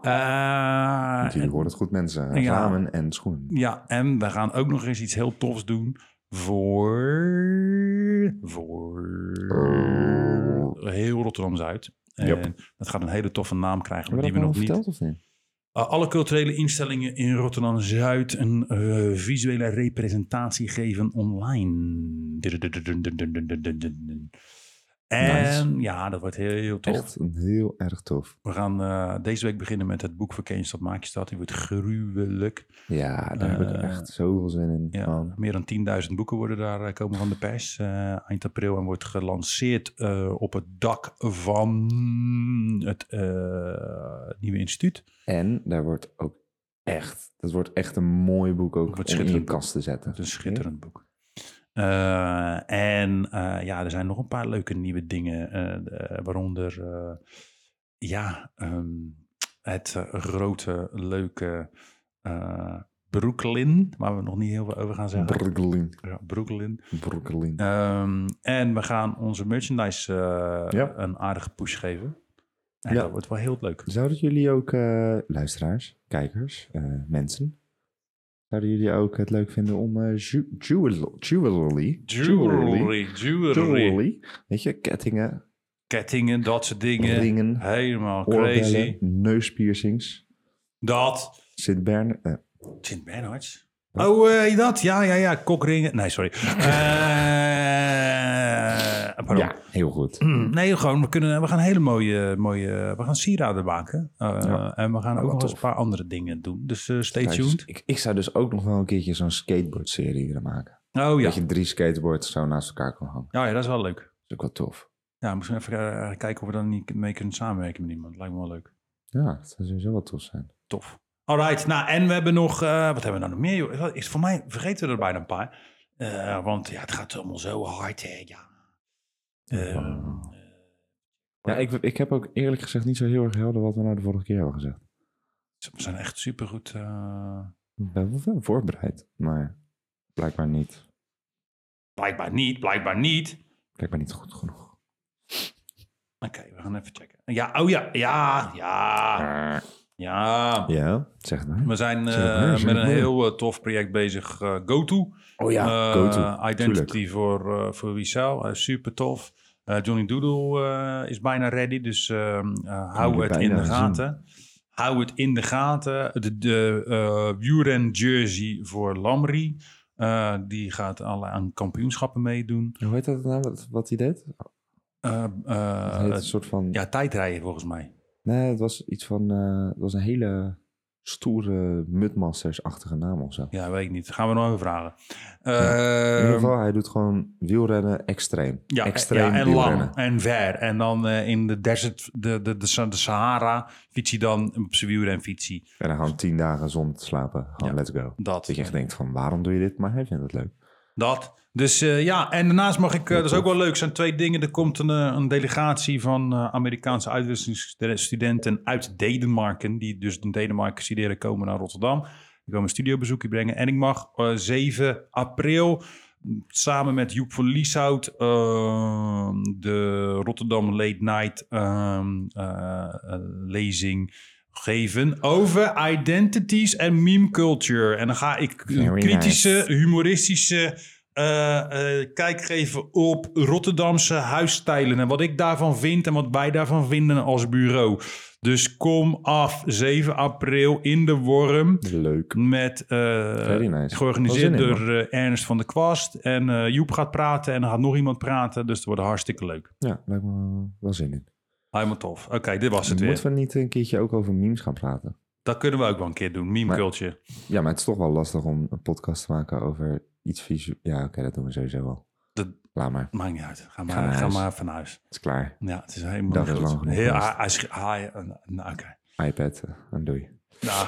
Want jullie horen het goed, mensen. Ja. Ramen en schoenen. ja, en we gaan ook nog eens iets heel tofs doen voor, voor heel Rotterdam-Zuid. En Yep. dat gaat een hele toffe naam krijgen, Hebben die we nog niet... verteld of niet? Uh, alle culturele instellingen in Rotterdam-Zuid een eh, visuele representatie geven online. En ja, dat wordt heel, heel tof. Echt een heel erg tof. We gaan eh, deze week beginnen met het boek je stad, maak je stad. Die wordt gruwelijk. Ja, daar heb ik Eh, echt zoveel zin in. Ja, meer dan 10.000 boeken worden daar eh, komen van de pers eind april en wordt gelanceerd op het dak van het nieuwe instituut. En daar wordt ook echt, dat wordt echt een mooi boek ook om in je kast te zetten. Het is een schitterend boek. Eh, en eh, ja, er zijn nog een paar leuke nieuwe dingen, eh, de- waaronder ja, ehm, het grote, leuke Brooklyn, waar we nog niet heel veel over gaan zeggen. Brooklyn. ja, Brooklyn. Brooklyn. Ehm, en we gaan onze merchandise Ja. een aardige push geven. En Ja. dat wordt wel heel leuk. Zouden jullie ook, luisteraars, kijkers, mensen, zouden jullie ook het leuk vinden om eh ju- jewel- jewelry, Jewelry, jewelry, jewelry, weet je, kettingen, kettingen, dat soort dingen. ringen, Helemaal oorbellen, crazy. neuspiercings, Dat. Sint Bern, eh, Sint Bernhards? Oh, eh, dat? Ja, ja, ja. Kokringen. Nee, sorry. Eh, pardon. ja, heel goed. Nee, gewoon, we, kunnen, we gaan hele mooie, mooie we gaan sieraden maken. Uh, Ja. En we gaan ook wat nog eens een paar andere dingen doen. Dus eh, stay Kijk, tuned. Ik, ik zou dus ook nog wel een keertje zo'n skateboard-serie willen maken. Oh ja. Dat je drie skateboards zo naast elkaar kan hangen. Ja, ja, dat is wel leuk. Dat is ook wel tof. Ja, misschien even eh, kijken of we dan niet mee kunnen samenwerken met iemand. Lijkt me wel leuk. Ja, dat zou sowieso wel tof zijn. Tof. Alright, nou en we hebben nog, eh, wat hebben we nou nog meer? joh? Is voor mij vergeten we er bijna een paar. Eh, want ja, het gaat allemaal zo hard. Hè? Ja. Eh, Ja, ik, ik heb ook eerlijk gezegd niet zo heel erg helder wat we nou de vorige keer hebben gezegd. we zijn echt supergoed. eh ben wel veel voorbereid, maar blijkbaar niet. blijkbaar niet, blijkbaar niet. Blijkbaar niet goed genoeg. Oké, we gaan even checken. Ja, oh ja, ja, ja, ja. Ja, zeg het maar. We zijn eh, maar, met een maar. heel eh, tof project bezig. eh GoTo. Oh ja, Eh, go-to. Identity voor, eh voor. Eh, super tof. Eh, Johnny Doodle eh, is bijna ready. Dus ehm, eh, hou het in de zien. gaten. Hou het in de gaten. De, de eh wielren jersey voor Lamri. eh, die gaat alle aan kampioenschappen meedoen. Hoe heet dat nou, wat, wat hij deed? Het een soort van... ja, tijdrijden volgens mij. Nee, het was iets van... eh, het was een hele stoere Mudmasters-achtige naam of zo. Ja, weet ik niet. Gaan we nog even vragen. In Ehm, ieder geval, hij doet gewoon wielrennen extreem. Ja, extreem ja, en wielrennen. lang en ver. En dan eh, in de desert, de, de, de, de Sahara, fiets hij dan op zijn wielren fietsie. En dan gewoon tien dagen zonder te slapen. Gewoon Ja. let's go. Dat. Dat je echt denkt van, waarom doe je dit? Maar hij vindt het leuk. Dat. Dus eh, ja, en daarnaast mag ik, eh, dat is ook wel leuk, er zijn twee dingen. Er komt een, eh, een delegatie van Amerikaanse uitwisselingsstudenten uit Denemarken, die dus in Denemarken studeren, komen naar Rotterdam. Die komen een studiobezoekje brengen. En ik mag eh, 7 april m, samen met Joep van Lieshout eh, de Rotterdam Late Night ehm, eh, eh, lezing geven over identities en meme culture. En dan ga ik Very kritische, nice. humoristische kijk geven op Rotterdamse huisstijlen. En wat ik daarvan vind en wat wij daarvan vinden als bureau. Dus kom af 7 april in de Worm. Leuk. Met, eh, nice. Georganiseerd in, door eh, Ernst van der Kwast. En eh, Joep gaat praten en er gaat nog iemand praten. Dus het wordt hartstikke leuk. Ja, lijkt me wel zin in. Helemaal tof. Oké, dit was het Moeten weer. we niet een keertje ook over memes gaan praten? Dat kunnen we ook wel een keer doen. Meme Maar-. Ja, maar het is toch wel lastig om een podcast te maken over iets visueel. Ja, oké, dat doen we sowieso wel. Dat Laat maar. maakt niet uit. Ga maar, ga maar van huis. Het is klaar. Ja, het is helemaal is goed. lang genoeg Heel, hij, nou, oké. iPad eh, en doei. Nou.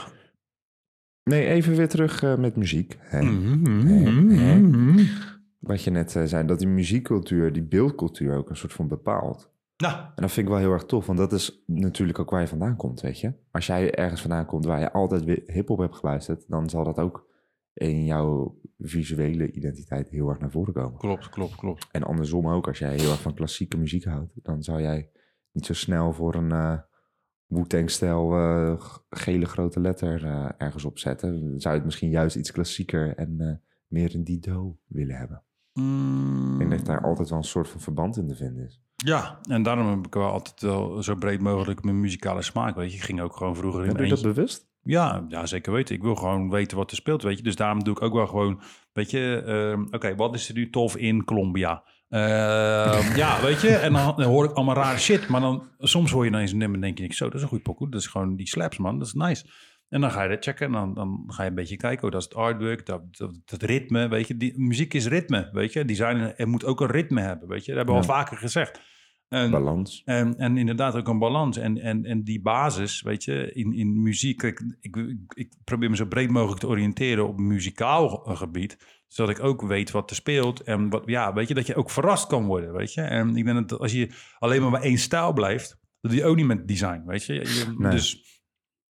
Nee, even weer terug eh, met muziek. Hè? Mhm. Wat je net eh, zei, dat die muziekcultuur, die beeldcultuur ook een soort van bepaalt. Nou, En dat vind ik wel heel erg tof, want dat is natuurlijk ook waar je vandaan komt, weet je. Als jij ergens vandaan komt waar je altijd weer hip-hop hebt geluisterd, dan zal dat ook in jouw visuele identiteit heel erg naar voren komen. klopt, klopt, klopt. En andersom ook, als jij heel erg van klassieke muziek houdt, dan zou jij niet zo snel voor een eh Wu-Tang-stijl eh, gele grote letter eh, ergens opzetten. Dan zou je het misschien juist iets klassieker en eh, meer in die do willen hebben. Mm, Ik denk dat daar altijd wel een soort van verband in te vinden is. Ja, en daarom heb ik wel altijd wel zo breed mogelijk mijn muzikale smaak. Weet je, ik ging ook gewoon vroeger in Heb je dat bewust? Ja, ja, zeker weten. Ik wil gewoon weten wat er speelt, weet je. Dus daarom doe ik ook wel gewoon, weet je, ehm, oké, wat is er nu tof in Colombia? Ehm, ja, weet je, en dan, dan hoor ik allemaal rare shit. Maar dan, soms hoor je ineens een nummer en denk je, zo, dat is een goede pokoe. Dat is gewoon die slaps, man. Dat is nice. En dan ga je dat checken en dan, dan ga je een beetje kijken. Oh, dat is het artwork, dat, dat, dat ritme, weet je. Die, muziek is ritme, weet je. Design er moet ook een ritme hebben, weet je. Dat hebben we Ja. al vaker gezegd. En, Balans. en, en inderdaad ook een balans. En, en, en die basis, weet je, in, in muziek. Ik, ik, ik probeer me zo breed mogelijk te oriënteren op muzikaal gebied. Zodat ik ook weet wat er speelt. En wat, ja, weet je, dat je ook verrast kan worden, weet je. En ik denk dat als je alleen maar bij één stijl blijft, dat doe je ook niet met design, weet je. Je- Nee. Dus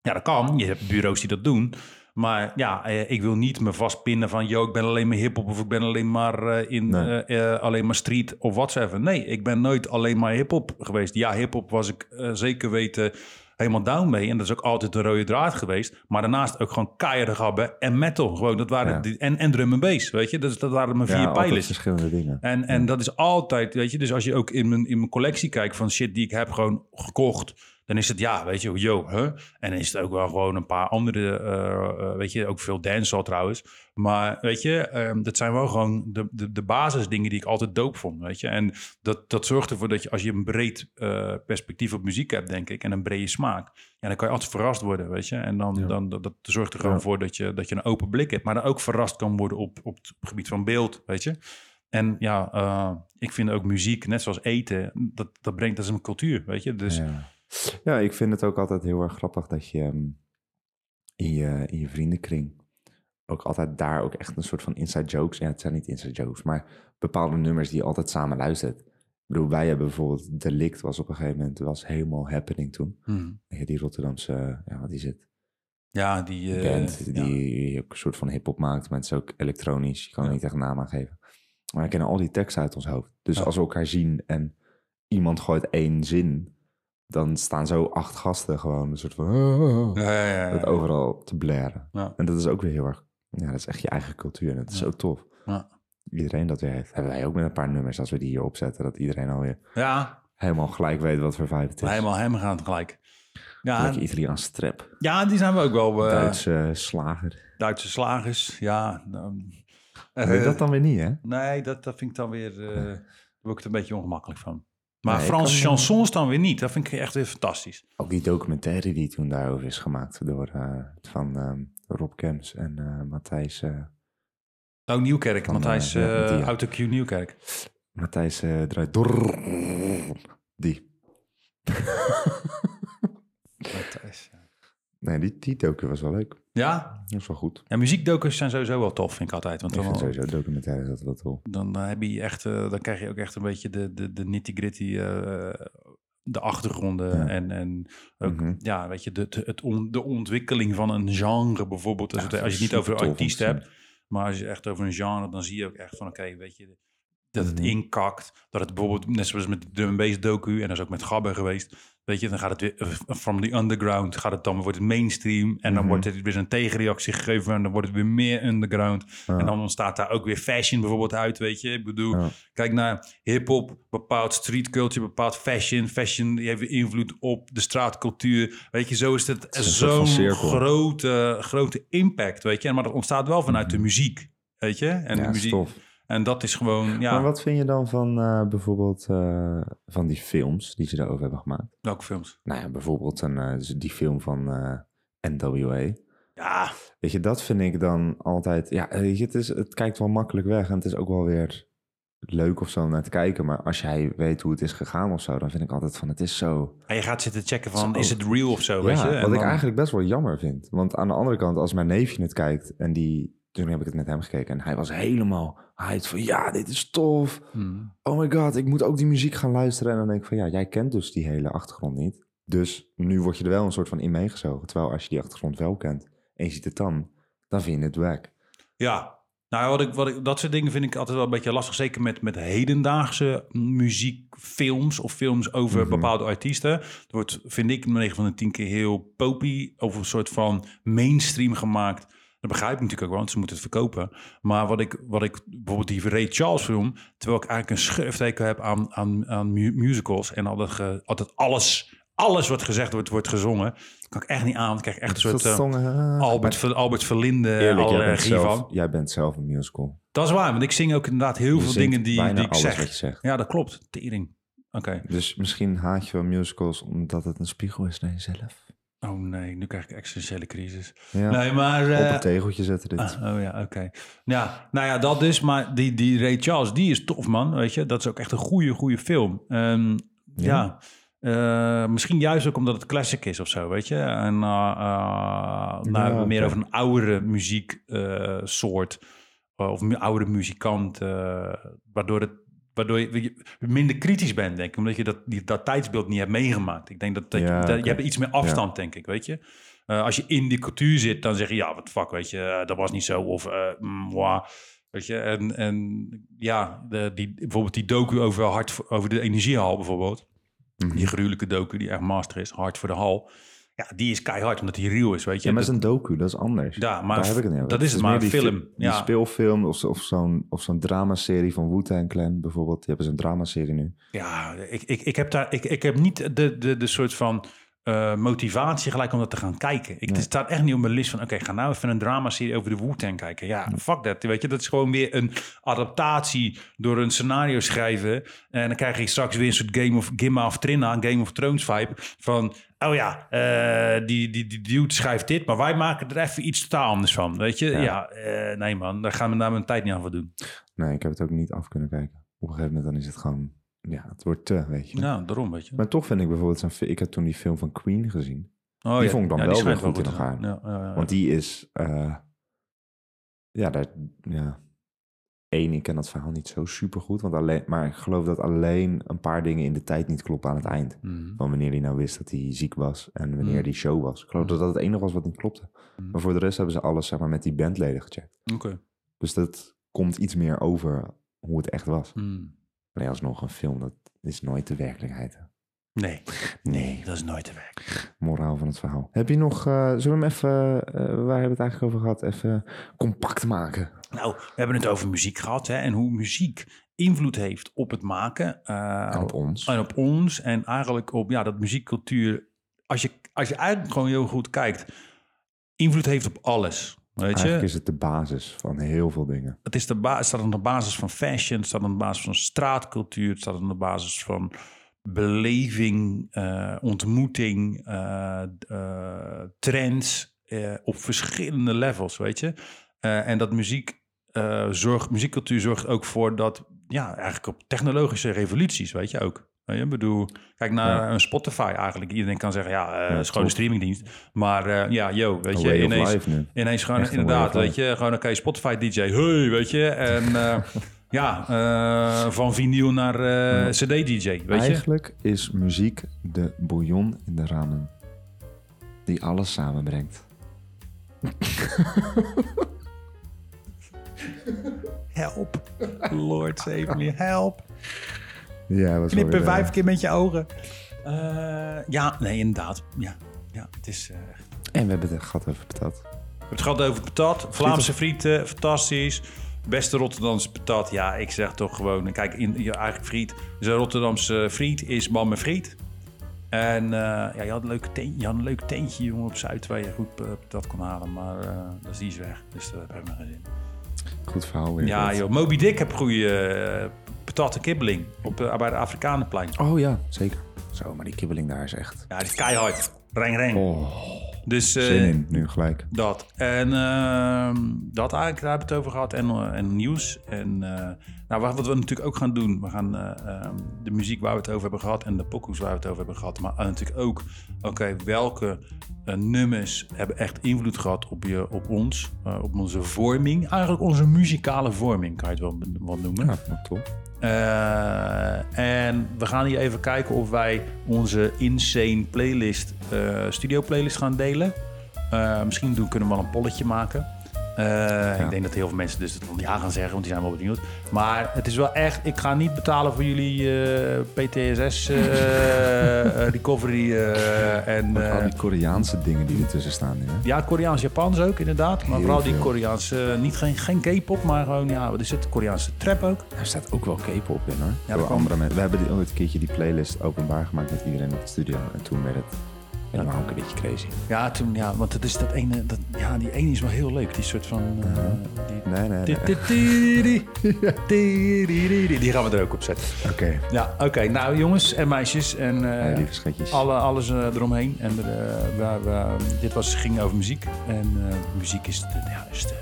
ja, dat kan. Je hebt bureaus die dat doen. Maar ja, eh, ik wil niet me vastpinnen van... yo, ik ben alleen maar hiphop of ik ben alleen maar eh, in Nee. eh, alleen maar street of whatever. Nee, ik ben nooit alleen maar hiphop geweest. Ja, hiphop was ik zeker weten helemaal down mee. En dat is ook altijd de rode draad geweest. Maar daarnaast ook gewoon keiharde gabben en metal. Gewoon, dat waren Ja. die, en, en drum en bass, weet je. Dat, dat waren mijn vier Ja, pijlers. verschillende dingen. En, en dat is altijd, weet je, dus als je ook in mijn, in mijn collectie kijkt van shit die ik heb gewoon gekocht, dan is het ja, weet je, yo, huh? En dan is het ook wel gewoon een paar andere, eh, eh, weet je, ook veel dancehall trouwens. Maar weet je, ehm, dat zijn wel gewoon de, de, de basisdingen die ik altijd doop vond, weet je. En dat, dat zorgt ervoor dat je, als je een breed eh, perspectief op muziek hebt, denk ik, en een brede smaak, ja, dan kan je altijd verrast worden, weet je. En dan, Ja. dan dat, dat zorgt er gewoon Ja. voor dat je, dat je een open blik hebt, maar dan ook verrast kan worden op, op het gebied van beeld, weet je. En ja, ik vind ook muziek, net zoals eten, dat, dat brengt dat is een cultuur, weet je. Dus Ja. Ja, ik vind het ook altijd heel erg grappig dat je ehm, in je, in je vriendenkring ook altijd daar ook echt een soort van inside jokes. Ja, het zijn niet inside jokes, maar bepaalde nummers die je altijd samen luistert. Ik bedoel, wij hebben bijvoorbeeld Delict was op een gegeven moment was helemaal happening toen. hmm, Ja, Die Rotterdamse, ja, wat is het? ja, die... eh, band ja. die ook een soort van hip-hop maakt, maar het is ook elektronisch. Je kan er niet echt een naam aan geven. Maar we kennen al die teksten uit ons hoofd. Dus als we elkaar zien en iemand gooit één zin, dan staan zo acht gasten gewoon een soort van Ja, ja, ja, dat overal te blaren. En dat is ook weer heel erg, ja, dat is echt je eigen cultuur en dat is zo tof. Ja. Iedereen dat weer heeft. Hebben wij ook met een paar nummers als we die hier opzetten, dat iedereen alweer Ja, helemaal gelijk weet wat voor vibe het is. helemaal hem gaan gelijk. Ja, Lekker Italiaans strep, ja, die zijn we ook wel. eh, Duitse slager. Duitse slagers, ja. nou, eh, Nee, dat dan weer niet, hè? Nee, dat, dat vind ik dan weer... eh daar word ik het een beetje ongemakkelijk van. Maar Nee, Franse chansons dan weer niet. Dat vind ik echt weer fantastisch. Ook die documentaire die toen daarover is gemaakt door eh, van ehm, Rob Kems en eh, Matthijs, eh, Oh, Nieuwkerk. Van, Matthijs, uh, ja. Autocue Nieuwkerk. Matthijs draait door. Die. Matthijs, ja. Nee, die, die docu was wel leuk. Ja? Dat is wel goed. Ja, muziekdocus zijn sowieso wel tof, vind ik altijd. Want Ik dan, sowieso documentaire dat wel tof. dan, eh, heb je echt, eh, dan krijg je ook echt een beetje de, de, de nitty-gritty, eh, de achtergronden. Ja. En, en ook, Mhm. ja, weet je, de, de, het on- de ontwikkeling van een genre bijvoorbeeld. Als, het, als je het niet over artiesten hebt, maar als je echt over een genre, dan zie je ook echt van, oké, weet je, dat het Mhm. inkakt. Dat het bijvoorbeeld, net zoals met de drum docu, en dat is ook met Gabber geweest. Weet je, dan gaat het weer eh, from the underground, gaat het dan wordt het mainstream. En dan Mhm. wordt het weer een tegenreactie gegeven en dan wordt het weer meer underground. Ja. En dan ontstaat daar ook weer fashion bijvoorbeeld uit, weet je. Ik bedoel, Ja. kijk naar hip-hop, bepaald street culture, bepaald fashion. Fashion die heeft invloed op de straatcultuur. Weet je, zo is het, zo'n grote, grote impact, weet je. Maar dat ontstaat wel vanuit de Mhm. muziek, weet je. En, ja, de is muziek, tof. En dat is gewoon, ja, Maar wat vind je dan van eh, bijvoorbeeld eh, van die films die ze daarover hebben gemaakt? welke films? Nou ja, bijvoorbeeld een, eh, die film van NWA. Ja, Weet je, dat vind ik dan altijd... Ja, weet je, het, is, het kijkt wel makkelijk weg en het is ook wel weer leuk of zo om naar te kijken. Maar als jij weet hoe het is gegaan of zo, dan vind ik altijd van het is zo... en je gaat zitten checken van, Zo. is het real of zo, weet je. En wat ik eigenlijk best wel jammer vind. Want aan de andere kant, als mijn neefje het kijkt en die... Toen heb ik het met hem gekeken en hij was helemaal hyped van... Ja, dit is tof. Hmm. Oh my god, ik moet ook die muziek gaan luisteren. En dan denk ik van ja, jij kent dus die hele achtergrond niet. Dus nu word je er wel een soort van in meegezogen. Terwijl als je die achtergrond wel kent en je ziet het dan, dan vind je het wack. Ja, nou, wat ik, wat ik, dat soort dingen vind ik altijd wel een beetje lastig. Zeker met, met hedendaagse muziekfilms of films over Mhm. bepaalde artiesten. Het wordt, vind ik, 9 van de 10 keer heel popy. Over een soort van mainstream gemaakt. Dat begrijp ik natuurlijk ook wel, want ze moeten het verkopen. Maar wat ik, wat ik bijvoorbeeld die Ray Charles film... terwijl ik eigenlijk een schurfteken heb aan, aan, aan mu- musicals... en altijd, ge- altijd alles, alles wat gezegd wordt, wordt gezongen... kan ik echt niet aan. Ik krijg echt een soort... eh, Zongen, Albert, Ver- Albert Verlinde Eerlijk, jij bent, allergie zelf, van. jij bent zelf een musical. Dat is waar, want ik zing ook inderdaad heel Je veel dingen die, bijna die ik alles zeg. wat je zegt. Ja, dat klopt. Tering. Oké. Dus misschien haat je wel musicals omdat het een spiegel is naar jezelf. Oh nee, nu krijg ik existentiële crisis. Ja, Nee, maar... op eh, een tegeltje zetten dit. ah, oh ja, oké. Ja, nou ja, dat dus. Maar die, die Ray Charles, die is tof, man. Weet je, dat is ook echt een goede, goede film. Ehm, ja. Eh, misschien juist ook omdat het classic is of zo, weet je. En eh eh, nou, Ja, meer over een oudere muzieksoort. of een oudere muzikant. eh, waardoor het Waardoor je, minder kritisch bent, denk ik. Omdat je dat, die, dat tijdsbeeld niet hebt meegemaakt. Ik denk dat, dat, je, je hebt iets meer afstand, denk ik, weet je. Eh, als je in die cultuur zit, dan zeg je, ja, wat fuck, weet je, eh, dat was niet zo. Of, wah, weet je. En, en ja, de, die, bijvoorbeeld die docu over, voor- over de energiehal bijvoorbeeld. Mhm. Die gruwelijke docu die echt master is, Hard voor de Hal. Ja, die is keihard, omdat die real is, weet je. Ja, maar Dat- is een docu, dat is anders. Ja, maar Daar heb ik het niet over. dat is het, maar een film, fi- Die ja. speelfilm of, zo- of zo'n of zo'n dramaserie van Wu-Tang Clan bijvoorbeeld. Die hebben zo'n dramaserie nu. Ja, ik, ik, ik, heb daar, ik, ik heb niet de, de, de soort van eh, motivatie gelijk om dat te gaan kijken. Ik, Het staat echt niet op mijn list van, oké, ga nou even een dramaserie over de Wu-Tang kijken. Ja, fuck dat, weet je. Dat is gewoon weer een adaptatie door een scenario schrijven. En dan krijg je straks weer een soort Game of, Gimma of Game of Thrones vibe van... Oh ja, eh, die, die, die dude schrijft dit, maar wij maken er even iets totaal anders van. Weet je? Ja, Ja. eh, nee man, daar gaan we daar mijn tijd niet aan voor doen. Nee, ik heb het ook niet af kunnen kijken. Op een gegeven moment dan is het gewoon... Ja, het wordt te, weet je. Nou, daarom, weet je. Maar toch vind ik bijvoorbeeld... Zo'n, ik heb toen die film van Queen gezien. Oh, die vond ik dan wel weer goed in elkaar. Ja, ja, ja. Want die is... eh, ja, daar, ja... Eén, ik ken dat verhaal niet zo super goed. Want alleen, maar ik geloof dat alleen een paar dingen in de tijd niet kloppen aan het eind. Mhm. Van wanneer hij nou wist dat hij ziek was en wanneer Mm. die show was. Ik geloof dat dat het enige was wat niet klopte. Maar voor de rest hebben ze alles zeg maar, met die bandleden gecheckt. Oké. Dus dat komt iets meer over hoe het echt was. Alleen alsnog een film, dat is nooit de werkelijkheid. Nee, Nee, dat is nooit te werk. moraal van het verhaal. Heb je nog, eh, zullen we hem even, eh, waar hebben we het eigenlijk over gehad, even compact maken? Nou, we hebben het over muziek gehad hè, en hoe muziek invloed heeft op het maken. eh, En op ons. en op ons en eigenlijk op ja, dat muziekcultuur. Als je, als je eigenlijk gewoon heel goed kijkt, invloed heeft op alles. Weet Eigenlijk je? is het de basis van heel veel dingen. Het is de ba- staat aan de basis van fashion, het staat aan de basis van straatcultuur, het staat aan de basis van beleving, eh, ontmoeting, eh, eh, trends op verschillende levels, weet je. En dat muziek zorgt, muziekcultuur zorgt ook voor dat, ja, eigenlijk op technologische revoluties, weet je ook. Ik bedoel, kijk naar Ja. een Spotify eigenlijk. Iedereen kan zeggen, ja, eh Ja, het is gewoon een klopt. streamingdienst. Maar eh, ja, yo, weet je, ineens... Ineens gewoon, Echt inderdaad, weet je, gewoon oké, Spotify DJ, hey, weet je. En eh, ja, eh, van vinyl naar eh, CD DJ, weet je. Eigenlijk is muziek de bouillon in de ramen. Die alles samenbrengt. Help, Lord save me, help. Ja, was Knippen wel weer, eh, vijf keer met je ogen. Eh, ja, nee, inderdaad. Ja, ja het is... eh, En we hebben het gehad over patat. We hebben het gehad over patat. Vlaamse frieten, fantastisch. Beste Rotterdamse patat. Ja, ik zeg toch gewoon... Kijk, in je eigen friet. Dus een Rotterdamse friet is man met friet. En eh, ja, je had, een leuke teen, je had een leuk tentje, jongen, op Zuid... waar je goed patat kon halen. Maar eh dat is die is weg. Dus dat heb ik nog geen zin. Goed verhaal weer. Ja, joh. Moby Dick heb goede patat en kibbeling. Op, eh, bij de Afrikanenplein. Oh ja, zeker. Zo, maar die kibbeling daar is echt... Ja, die is keihard. Reng, reng. Oh, Dus, eh, zin in, nu gelijk. Dat. En ehm, dat eigenlijk, daar hebben we het over gehad. En, eh, en nieuws. En nou, wat we natuurlijk ook gaan doen. We gaan eh, ehm, de muziek waar we het over hebben gehad. En de pokoes waar we het over hebben gehad. Maar eh, natuurlijk ook, oké, welke eh, nummers hebben echt invloed gehad op, je, op ons. op onze vorming. Eigenlijk onze muzikale vorming, kan je het wel, wel noemen. Ja, top. En we gaan hier even kijken of wij onze Insane playlist, studio playlist gaan delen. Misschien doen, kunnen we wel een polletje maken. Eh, Ik denk dat heel veel mensen dus het ja gaan zeggen, want die zijn wel benieuwd. Maar het is wel echt, ik ga niet betalen voor jullie eh, PTSS eh, eh, recovery en... Al die Koreaanse dingen die ertussen staan hè? ja, Koreaans, Japans ook inderdaad. Maar Heel vooral die. Koreaanse, niet geen, geen K-pop, maar gewoon, ja, wat is het? Koreaanse trap ook. Daar staat ook wel K-pop in, hoor. andere mensen. We hebben ooit een keertje die playlist openbaar gemaakt met iedereen op de studio. En toen werd het helemaal ook een beetje crazy. Ja, toen, ja, want het is dat ene, dat, ja, die ene is wel heel leuk. Die soort van, eh, die, Nee, nee, nee. die, gaan we er ook op zetten. Oké. Ja, oké. Nou, jongens en meisjes en Ja, schatjes. alle, alles eh, eromheen. En waar we, dit was, ging over muziek. En muziek is, de, ja, is, de,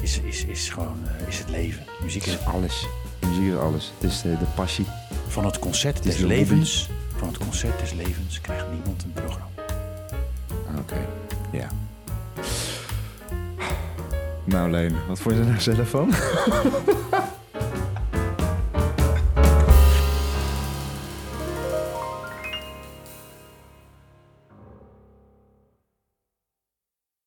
is, is, is gewoon is het leven. Muziek is Alles. Muziek is alles. Het is de, de passie. van het concert is des de levens. Van het concert des levens krijgt niemand een programma. Oké. Ja. Nou, Leen, wat vond je er nou zelf van?